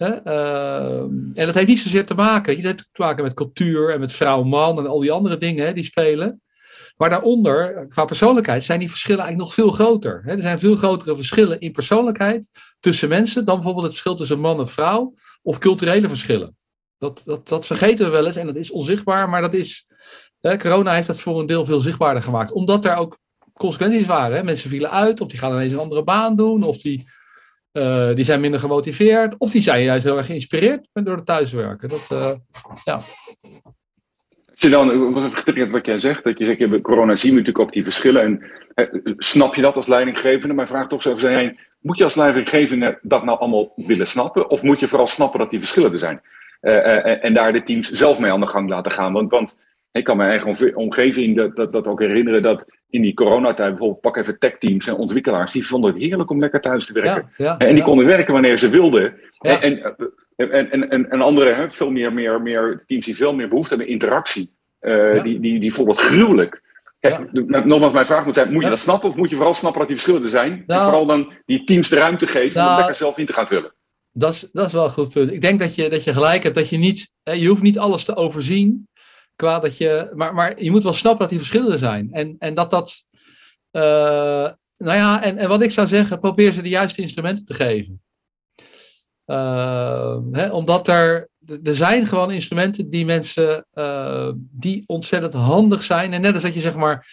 [SPEAKER 3] ehm, en dat heeft niet zozeer te maken. Het heeft te maken met cultuur en met vrouw-man en al die andere dingen die spelen. Maar daaronder, qua persoonlijkheid, zijn die verschillen eigenlijk nog veel groter. Hè. Er zijn veel grotere verschillen in persoonlijkheid tussen mensen dan bijvoorbeeld het verschil tussen man en vrouw of culturele verschillen. Dat, dat, dat vergeten we wel eens en dat is onzichtbaar, maar dat is. Hè, corona heeft dat voor een deel veel zichtbaarder gemaakt, omdat er ook consequenties waren. Hè. Mensen vielen uit, of die gaan ineens een andere baan doen, of die, eh, die zijn minder gemotiveerd, of die zijn juist heel erg geïnspireerd door het thuiswerken. Dat, eh, ja.
[SPEAKER 2] Als je dan, was even wat jij zegt, dat je zegt, ja, corona zien we natuurlijk ook die verschillen. En eh, snap je dat als leidinggevende? Maar vraag toch zo even heen, moet je als leidinggevende dat nou allemaal willen snappen? Of moet je vooral snappen dat die verschillen er zijn? Eh, en daar de teams zelf mee aan de gang laten gaan. Want, want ik kan mijn eigen omgeving dat, dat, dat ook herinneren dat in die coronatijd, bijvoorbeeld pak even techteams en ontwikkelaars, die vonden het heerlijk om lekker thuis te werken.
[SPEAKER 3] Ja, ja,
[SPEAKER 2] en die
[SPEAKER 3] ja.
[SPEAKER 2] konden werken wanneer ze wilden. En, en, en, en, en, andere, hè, veel meer, meer, meer teams die veel meer behoefte hebben interactie, uh,
[SPEAKER 3] Ja.
[SPEAKER 2] die, die, die vonden het gruwelijk. Kijk, nou, nogmaals, mijn vraag moet zijn, moet je dat snappen of moet je vooral snappen dat die verschillen er zijn? en
[SPEAKER 3] Nou.
[SPEAKER 2] vooral dan die teams de ruimte geven om
[SPEAKER 3] Nou.
[SPEAKER 2] het lekker zelf in te gaan vullen.
[SPEAKER 3] Dat is, dat is wel een goed punt. Ik denk dat je, dat je gelijk hebt dat je niet, hè, je hoeft niet alles te overzien. Qua dat je, maar, maar je moet wel snappen dat die verschillen er zijn. En, en dat dat, eh, nou ja, en, en wat ik zou zeggen, probeer ze de juiste instrumenten te geven. Eh, hè, omdat er, er zijn gewoon instrumenten die mensen, eh, die ontzettend handig zijn. En net als dat je zeg maar,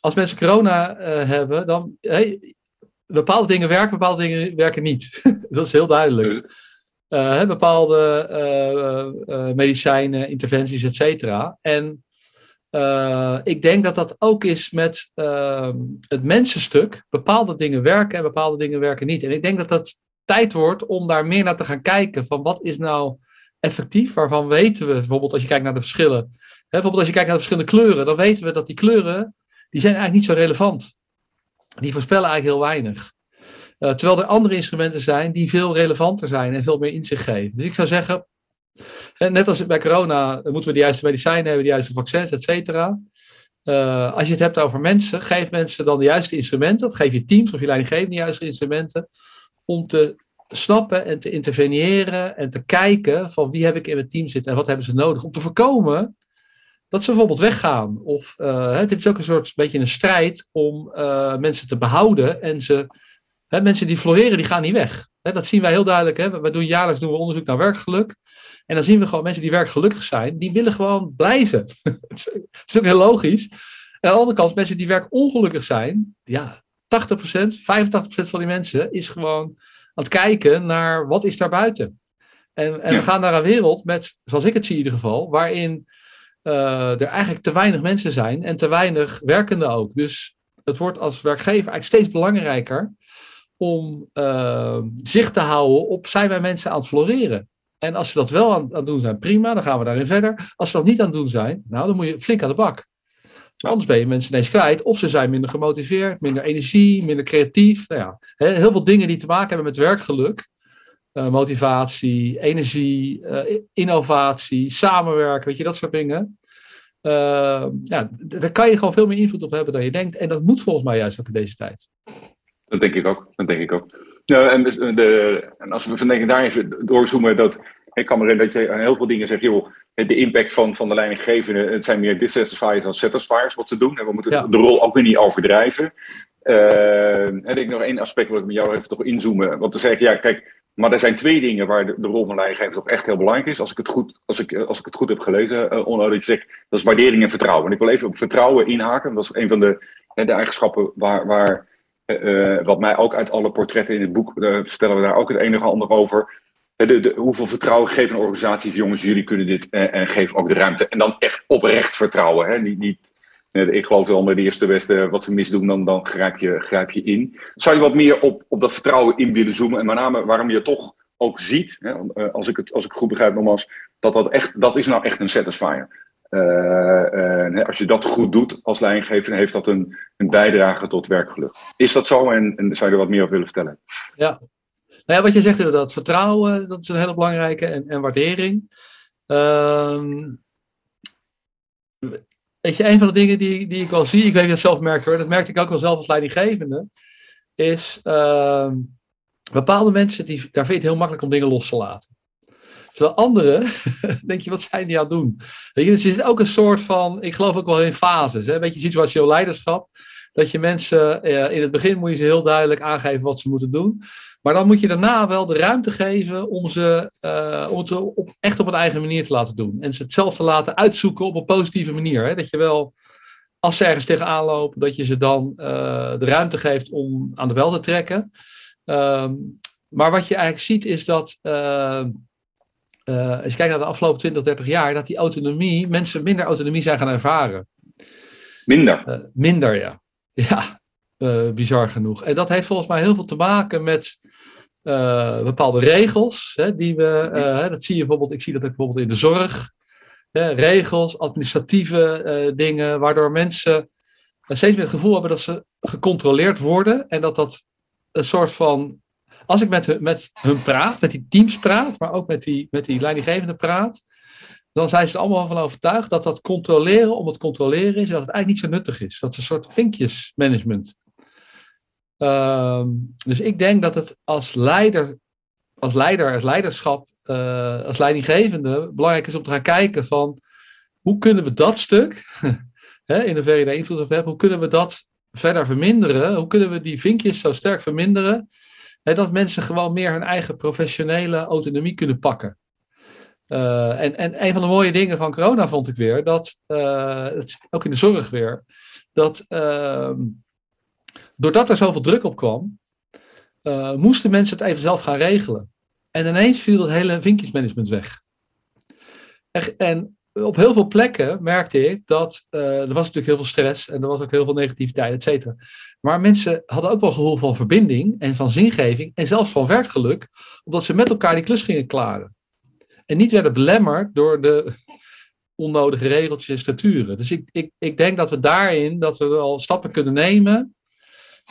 [SPEAKER 3] als mensen corona hebben, dan, hey, bepaalde dingen werken, bepaalde dingen werken niet. dat is heel duidelijk. Eh, bepaalde eh, eh, medicijnen, interventies, et cetera. En ik denk dat dat ook is met eh, het mensenstuk. Bepaalde dingen werken en bepaalde dingen werken niet. En ik denk dat dat tijd wordt om daar meer naar te gaan kijken. Van wat is nou effectief? Waarvan weten we, bijvoorbeeld als je kijkt naar de verschillen. Hè, bijvoorbeeld als je kijkt naar de verschillende kleuren. Dan weten we dat die kleuren, die zijn eigenlijk niet zo relevant. Die voorspellen eigenlijk heel weinig. Uh, terwijl er andere instrumenten zijn die veel relevanter zijn en veel meer inzicht geven. Dus ik zou zeggen, net als bij corona moeten we de juiste medicijnen hebben, de juiste vaccins, et cetera. Uh, als je het hebt over mensen, geef mensen dan de juiste instrumenten, of geef je teams of je leidinggevende de juiste instrumenten, om te snappen en te interveneren en te kijken van wie heb ik in mijn team zitten en wat hebben ze nodig, om te voorkomen dat ze bijvoorbeeld weggaan. Of uh, dit is ook een soort beetje een strijd om mensen te behouden en ze Mensen die floreren, die gaan niet weg. Dat zien wij heel duidelijk. We doen jaarlijks doen we onderzoek naar werkgeluk. En dan zien we gewoon mensen die werkgelukkig zijn, die willen gewoon blijven. Het is ook heel logisch. En aan de andere kant, mensen die werkongelukkig zijn, ja, 80%, 85% van die mensen is gewoon aan het kijken naar wat is daar buiten. En, en
[SPEAKER 2] Ja.
[SPEAKER 3] we gaan naar een wereld met, zoals ik het zie in ieder geval, waarin eh, er eigenlijk te weinig mensen zijn en te weinig werkenden ook. Dus het wordt als werkgever eigenlijk steeds belangrijker om uh, zicht te houden op zijn wij mensen aan het floreren. En als ze dat wel aan, het doen zijn, prima, dan gaan we daarin verder. Als ze dat niet aan het doen zijn, nou, dan moet je flink aan de bak. Anders ben je mensen ineens kwijt. Of ze zijn minder gemotiveerd, minder energie, minder creatief. Nou ja, heel veel dingen die te maken hebben met werkgeluk. Uh, motivatie, energie, uh, innovatie, samenwerken, weet je, dat soort dingen. Uh, ja, daar kan je gewoon veel meer invloed op hebben dan je denkt. En dat moet volgens mij juist ook in deze tijd.
[SPEAKER 2] Dat denk ik ook. Dat denk ik ook. Ja, en, dus, de, en als we van daar even doorzoomen, dat ik kan me herinneren dat je heel veel dingen zegt, joh, de impact van, van de leidinggevende, het zijn meer dissatisfiers dan satisfiers wat ze doen. En we moeten de rol ook weer niet overdrijven. Uh, en ik nog één aspect wil ik met jou even toch inzoomen. Want dan zeg ja, kijk, maar er zijn twee dingen waar de, de rol van leidinggever toch echt heel belangrijk is. Als ik het goed, als ik, als ik het goed heb gelezen, uh, Onno, dat je zegt, dat is waardering en vertrouwen. En ik wil even op vertrouwen inhaken. Dat is een van de, de eigenschappen waar, waar uh, wat mij ook uit alle portretten in het boek, uh, vertellen we daar ook het enige ander over. De, de, hoeveel vertrouwen geeft een organisatie? Jongens, jullie kunnen dit en geef ook de ruimte. En dan echt oprecht vertrouwen. Hè? Niet, ik geloof wel met de eerste beste wat ze misdoen, dan, dan grijp, je, grijp je in. Zou je wat meer op, op dat vertrouwen in willen zoomen? En met name waarom je toch ook ziet, hè, eh, als, ik het, als ik goed begrijp nogmaals, dat dat, echt, dat is nou echt een satisfier. Uh, uh, als je dat goed doet als leidinggever, heeft dat een, een bijdrage tot werkgeluk. Is dat zo en, zou je er wat meer over willen vertellen?
[SPEAKER 3] Ja, nou ja, wat je zegt inderdaad, vertrouwen, dat is een hele belangrijke en, en waardering. Weet je, een van de dingen die, die ik wel zie, ik weet dat zelf merk hoor, dat merkte ik ook wel zelf als leidinggevende, is uh, bepaalde mensen, die, daar vind je het heel makkelijk om dingen los te laten. Terwijl anderen, denk je, wat zijn die aan het doen? Weet je, dus er zit ook een soort van, ik geloof ook wel in fases, hè? beetje situationeel leiderschap. Dat je mensen, uh, in het begin moet je ze heel duidelijk aangeven wat ze moeten doen. Maar dan moet je daarna wel de ruimte geven om ze, uh, om echt op een eigen manier te laten doen. En ze het zelf te laten uitzoeken op een positieve manier. Hè? Dat je wel, als ze ergens tegenaan lopen, dat je ze dan uh, de ruimte geeft om aan de bel te trekken. Um, maar wat je eigenlijk ziet is dat, uh, als je kijkt naar de afgelopen 20, 30 jaar, dat die autonomie, mensen minder autonomie zijn gaan ervaren.
[SPEAKER 2] Minder?
[SPEAKER 3] minder, ja. Ja, uh, bizar genoeg. En dat heeft volgens mij heel veel te maken met bepaalde regels. Hè, die we, dat zie je bijvoorbeeld, ik zie dat ook bijvoorbeeld in de zorg. Hè, regels, administratieve dingen, waardoor mensen steeds meer het gevoel hebben dat ze gecontroleerd worden. En dat dat een soort van. Als ik met, hun, met hun praat, met die teams praat, maar ook met die, met die leidinggevende praat, dan zijn ze er allemaal van overtuigd dat dat controleren om het controleren is, dat het eigenlijk niet zo nuttig is. Dat is een soort vinkjesmanagement. Uh, dus ik denk dat het als leider, als leider, als leiderschap, uh, als leidinggevende belangrijk is om te gaan kijken van hoe kunnen we dat stuk, hè, in je daar invloed op hebt, hoe kunnen we dat verder verminderen? Hoe kunnen we die vinkjes zo sterk verminderen? Dat mensen gewoon meer hun eigen professionele autonomie kunnen pakken. Uh, en, en een van de mooie dingen van corona vond ik weer, dat, uh, ook in de zorg weer, dat uh, doordat er zoveel druk op kwam, uh, moesten mensen het even zelf gaan regelen. En ineens viel het hele vinkjesmanagement weg. En op heel veel plekken merkte ik dat uh, er was natuurlijk heel veel stress en er was ook heel veel negativiteit, et cetera. Maar mensen hadden ook wel gevoel van verbinding en van zingeving en zelfs van werkgeluk, omdat ze met elkaar die klus gingen klaren. En niet werden belemmerd door de onnodige regeltjes en staturen. Dus ik, ik, ik denk dat we daarin dat we wel stappen kunnen nemen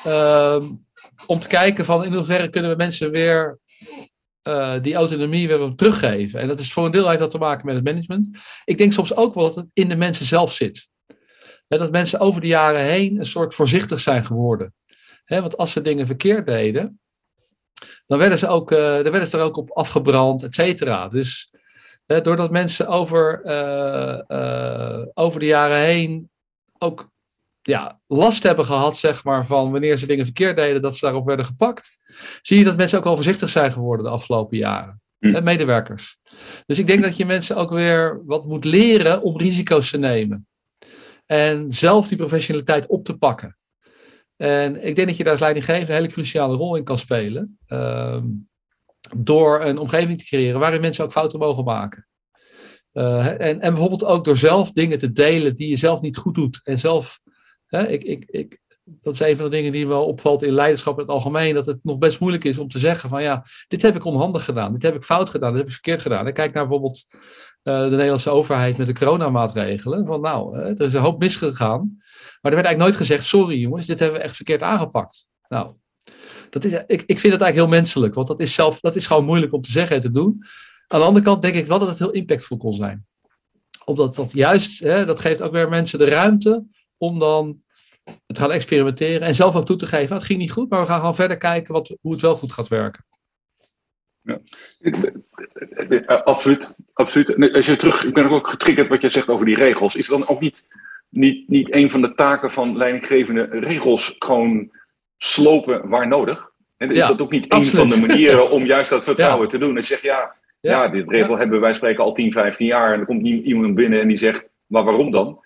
[SPEAKER 3] uh, om te kijken van in hoeverre kunnen we mensen weer uh, die autonomie weer teruggeven. En dat is voor een deel heeft dat te maken met het management. Ik denk soms ook wel dat het in de mensen zelf zit. dat mensen over de jaren heen een soort voorzichtig zijn geworden. want als ze dingen verkeerd deden, dan werden ze, ook, uh, dan werden ze er ook op afgebrand, et cetera. Dus doordat mensen over, uh, over de jaren heen ook ja, last hebben gehad, zeg maar, van wanneer ze dingen verkeerd deden, dat ze daarop werden gepakt, zie je dat mensen ook al voorzichtig zijn geworden de afgelopen jaren. Hm. Medewerkers. Dus ik denk dat je mensen ook weer wat moet leren om risico's te nemen. En zelf die professionaliteit op te pakken. En ik denk dat je daar als leidinggever een hele cruciale rol in kan spelen. Uh, door een omgeving te creëren waarin mensen ook fouten mogen maken. Uh, en, en bijvoorbeeld ook door zelf dingen te delen die je zelf niet goed doet. En zelf Hè, ik, ik, ik, dat is een van de dingen die me opvalt in leiderschap in het algemeen. Dat het nog best moeilijk is om te zeggen van ja, dit heb ik onhandig gedaan. Dit heb ik fout gedaan. Dit heb ik verkeerd gedaan. En kijk naar bijvoorbeeld de Nederlandse overheid met de coronamaatregelen. Van nou, er is een hoop misgegaan. Maar er werd eigenlijk nooit gezegd, sorry jongens, dit hebben we echt verkeerd aangepakt. Nou, dat is, ik, ik vind het eigenlijk heel menselijk, want dat is, zelf, dat is gewoon moeilijk om te zeggen en te doen. Aan de andere kant denk ik wel dat het heel impactvol kon zijn. Omdat dat juist, hè, dat geeft ook weer mensen de ruimte om dan te gaan experimenteren en zelf ook toe te geven. Nou, het ging niet goed, maar we gaan gewoon verder kijken wat, hoe het wel goed gaat werken.
[SPEAKER 2] Ja. Absoluut, absoluut. Als je terug, ik ben ook getriggerd wat je zegt over die regels. Is er dan ook niet, niet, niet een van de taken van leidinggevende regels gewoon slopen waar nodig? En is dat ook niet een van de manieren om juist dat vertrouwen te doen? En je zegt, ja, ja, dit regel hebben wij spreken al 10, 15 jaar. En er komt iemand binnen en die zegt, maar waarom dan?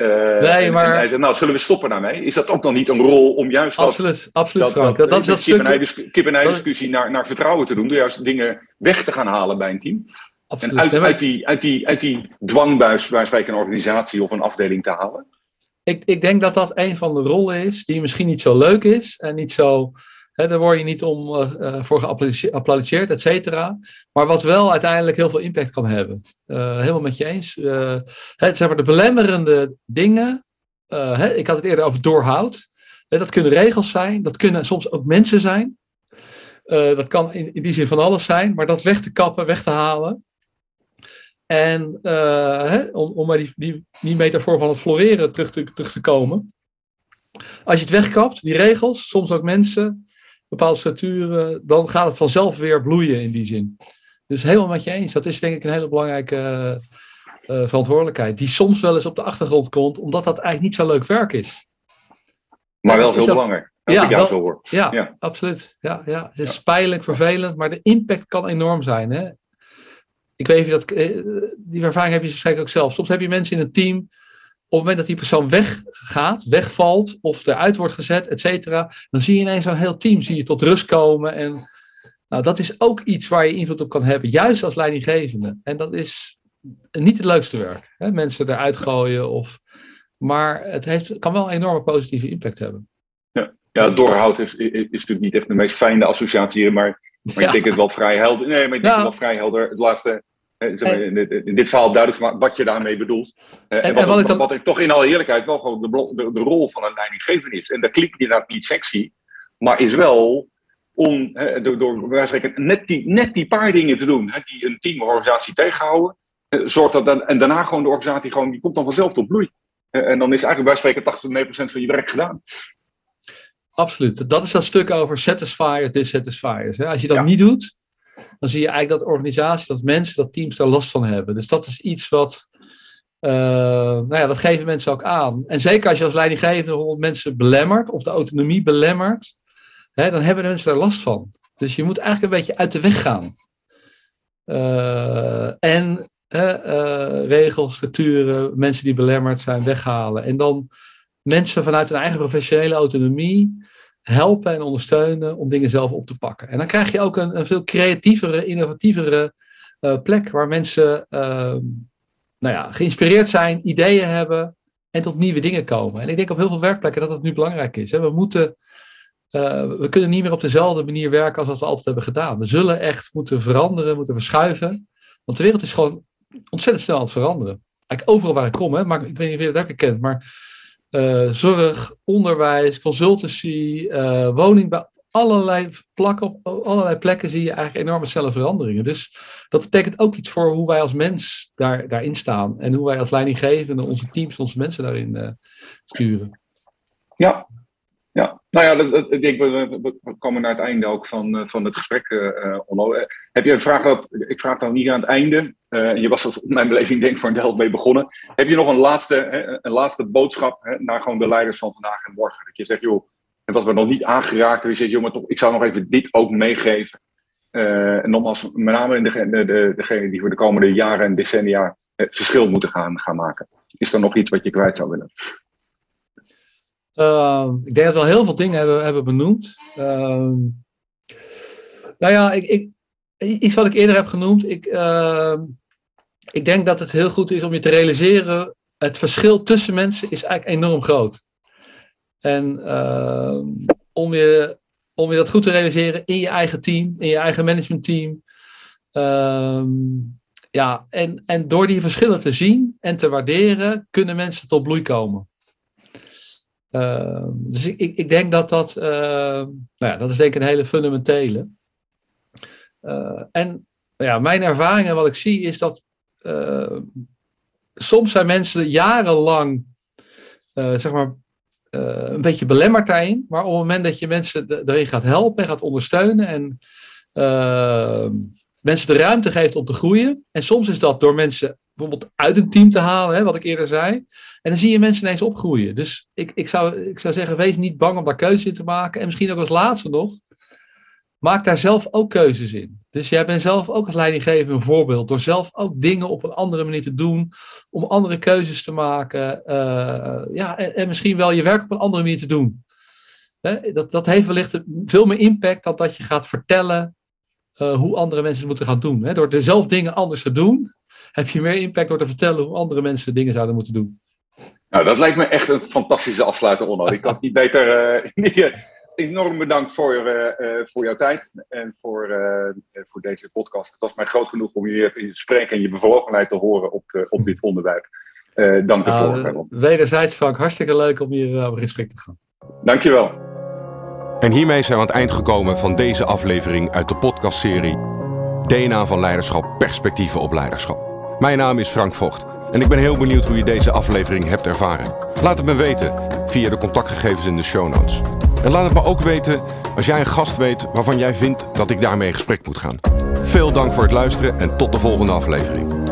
[SPEAKER 2] Uh, nee, maar... En hij zegt, nou, zullen we stoppen daarmee? Is dat ook nog niet een rol om juist
[SPEAKER 3] absoluut,
[SPEAKER 2] dat,
[SPEAKER 3] absoluut,
[SPEAKER 2] dat,
[SPEAKER 3] dat, dat, dat
[SPEAKER 2] stuk... kip-en-ei-discussie naar, naar vertrouwen te doen, door juist dingen weg te gaan halen bij een team? Absoluut. En uit, uit, die, uit, die, uit die dwangbuis waar wij een organisatie of een afdeling te halen?
[SPEAKER 3] Ik, ik denk dat dat een van de rollen is die misschien niet zo leuk is en niet zo daar word je niet om uh, voor geapplaudisseerd, et cetera. Maar wat wel uiteindelijk heel veel impact kan hebben. Uh, helemaal met je eens. Het, zeg maar de belemmerende dingen. Ik had het eerder over doorhoud. dat kunnen regels zijn. Dat kunnen soms ook mensen zijn. dat kan in, die zin van alles zijn. Maar dat weg te kappen, weg te halen. En om, om bij die, die, die metafoor van het floreren terug te, terug te komen. Als je het wegkapt, die regels, soms ook mensen, bepaalde structuren, dan gaat het vanzelf weer bloeien in die zin. Dus helemaal met je eens. Dat is denk ik een hele belangrijke uh, verantwoordelijkheid. Die soms wel eens op de achtergrond komt, omdat dat eigenlijk niet zo leuk werk is.
[SPEAKER 2] Maar wel heel belangrijk.
[SPEAKER 3] Ja, wel, ja, ja, absoluut. Ja, ja. Het is ja. pijnlijk, vervelend, maar de impact kan enorm zijn. Hè? Ik weet niet dat. Eh, die ervaring heb je waarschijnlijk ook zelf. Soms heb je mensen in een team het moment dat die persoon weggaat, wegvalt of eruit wordt gezet, et cetera, dan zie je ineens zo'n heel team zie je tot rust komen. En nou, dat is ook iets waar je invloed op kan hebben, juist als leidinggevende. En dat is niet het leukste werk. Hè? Mensen eruit gooien. Of, maar het heeft, kan wel een enorme positieve impact hebben.
[SPEAKER 2] Ja, ja doorhoud is, is, is natuurlijk niet echt de meest fijne associatie, maar, maar ik denk het wel vrij helder. Nee, maar ik denk het wel vrij helder. Het laatste in, dit verhaal duidelijk gemaakt wat je daarmee bedoelt. En, en, wat, ik wat, ik toch in alle eerlijkheid wel gewoon de, de, de rol van een leidinggever is. En dat klinkt inderdaad niet sexy, maar is wel om door, door net, die, net die paar dingen te doen die een teamorganisatie tegenhouden. Zorgt dat dan, en daarna gewoon de organisatie gewoon, die komt dan vanzelf tot bloei. En dan is eigenlijk bij spreken 80% van je werk gedaan.
[SPEAKER 3] Absoluut. Dat is dat stuk over satisfiers, dissatisfiers. Als je dat niet doet, dan zie je eigenlijk dat organisaties, dat mensen, dat teams daar last van hebben. Dus dat is iets wat, uh, nou ja, dat geven mensen ook aan. En zeker als je als leidinggevende mensen belemmert of de autonomie belemmert, hè, dan hebben mensen daar last van. Dus je moet eigenlijk een beetje uit de weg gaan. Uh, en uh, regels, structuren, mensen die belemmerd zijn, weghalen. En dan mensen vanuit hun eigen professionele autonomie helpen en ondersteunen om dingen zelf op te pakken. En dan krijg je ook een, een veel creatievere, innovatievere uh, plek waar mensen uh, nou ja, geïnspireerd zijn, ideeën hebben en tot nieuwe dingen komen. En ik denk op heel veel werkplekken dat dat nu belangrijk is. Hè. We, moeten, uh, we kunnen niet meer op dezelfde manier werken als wat we altijd hebben gedaan. We zullen echt moeten veranderen, moeten verschuiven. Want de wereld is gewoon ontzettend snel aan het veranderen. Eigenlijk overal waar ik kom, hè, maar ik weet niet of je dat ook kent, maar uh, zorg, onderwijs, consultancy, uh, woningbouw. Allerlei, plakken, op allerlei plekken zie je eigenlijk enorme snelle veranderingen. Dus dat betekent ook iets voor hoe wij als mens daar, daarin staan. En hoe wij als leidinggevende onze teams, onze mensen daarin uh, sturen.
[SPEAKER 2] Ja, ja, nou ja, ik denk, we, komen naar het einde ook van, eh, van het gesprek, uh. Heb je een vraag, dat, ik vraag dan niet aan het einde. Uh, je was er mijn beleving denk ik voor een deel mee begonnen. Heb je nog een laatste, hè, een laatste boodschap hè, naar gewoon de leiders van vandaag en morgen? Dat je zegt, joh, en wat we nog niet aangeraakt hebben, zegt, joh, maar toch, ik zou nog even dit ook meegeven. en nogmaals, met name de, de, degene die voor de komende jaren en decennia het verschil moeten gaan, gaan maken. Is er nog iets wat je kwijt zou willen?
[SPEAKER 3] Uh, ik denk dat we al heel veel dingen hebben, hebben benoemd. Uh, nou ja, ik, ik, iets wat ik eerder heb genoemd. Ik, uh, ik denk dat het heel goed is om je te realiseren. Het verschil tussen mensen is eigenlijk enorm groot. En ehm, om, je, om je dat goed te realiseren in je eigen team, in je eigen managementteam. ja, en, en door die verschillen te zien en te waarderen, kunnen mensen tot bloei komen. Uh, dus ik, ik, denk dat dat, uh, nou ja, dat is denk ik een hele fundamentele. Uh, en ja, mijn ervaring en wat ik zie is dat soms zijn mensen jarenlang, zeg maar, een beetje belemmerd daarin. Maar op het moment dat je mensen erin gaat helpen en gaat ondersteunen en mensen de ruimte geeft om te groeien. En soms is dat door mensen bijvoorbeeld uit een team te halen, hè, wat ik eerder zei. En dan zie je mensen ineens opgroeien. Dus ik, ik, zou, ik zou zeggen, wees niet bang om daar keuzes in te maken. En misschien ook als laatste nog, maak daar zelf ook keuzes in. Dus jij bent zelf ook als leidinggever een voorbeeld. Door zelf ook dingen op een andere manier te doen. Om andere keuzes te maken. Uh, ja, en, en, misschien wel je werk op een andere manier te doen. dat, dat heeft wellicht veel meer impact dan dat je gaat vertellen uh, hoe andere mensen het moeten gaan doen. Hè? Door dezelfde dingen anders te doen, heb je meer impact door te vertellen hoe andere mensen dingen zouden moeten doen.
[SPEAKER 2] Nou, dat lijkt me echt een fantastische afsluiter, Onno. Ik had niet beter. Uh, enorm bedankt voor, uh, voor jouw tijd en voor, voor deze podcast. Het was mij groot genoeg om je spreken en je bevlogenheid te horen op, op dit onderwerp. dank je
[SPEAKER 3] nou, Wederzijds, Frank, hartstikke leuk om hier op gesprek te gaan.
[SPEAKER 2] Dankjewel.
[SPEAKER 1] En hiermee zijn we aan het eind gekomen van deze aflevering uit de podcastserie DNA van Leiderschap, Perspectieven op Leiderschap. Mijn naam is Frank Vocht en ik ben heel benieuwd hoe je deze aflevering hebt ervaren. Laat het me weten via de contactgegevens in de show notes. En laat het me ook weten als jij een gast weet waarvan jij vindt dat ik daarmee in gesprek moet gaan. Veel dank voor het luisteren en tot de volgende aflevering.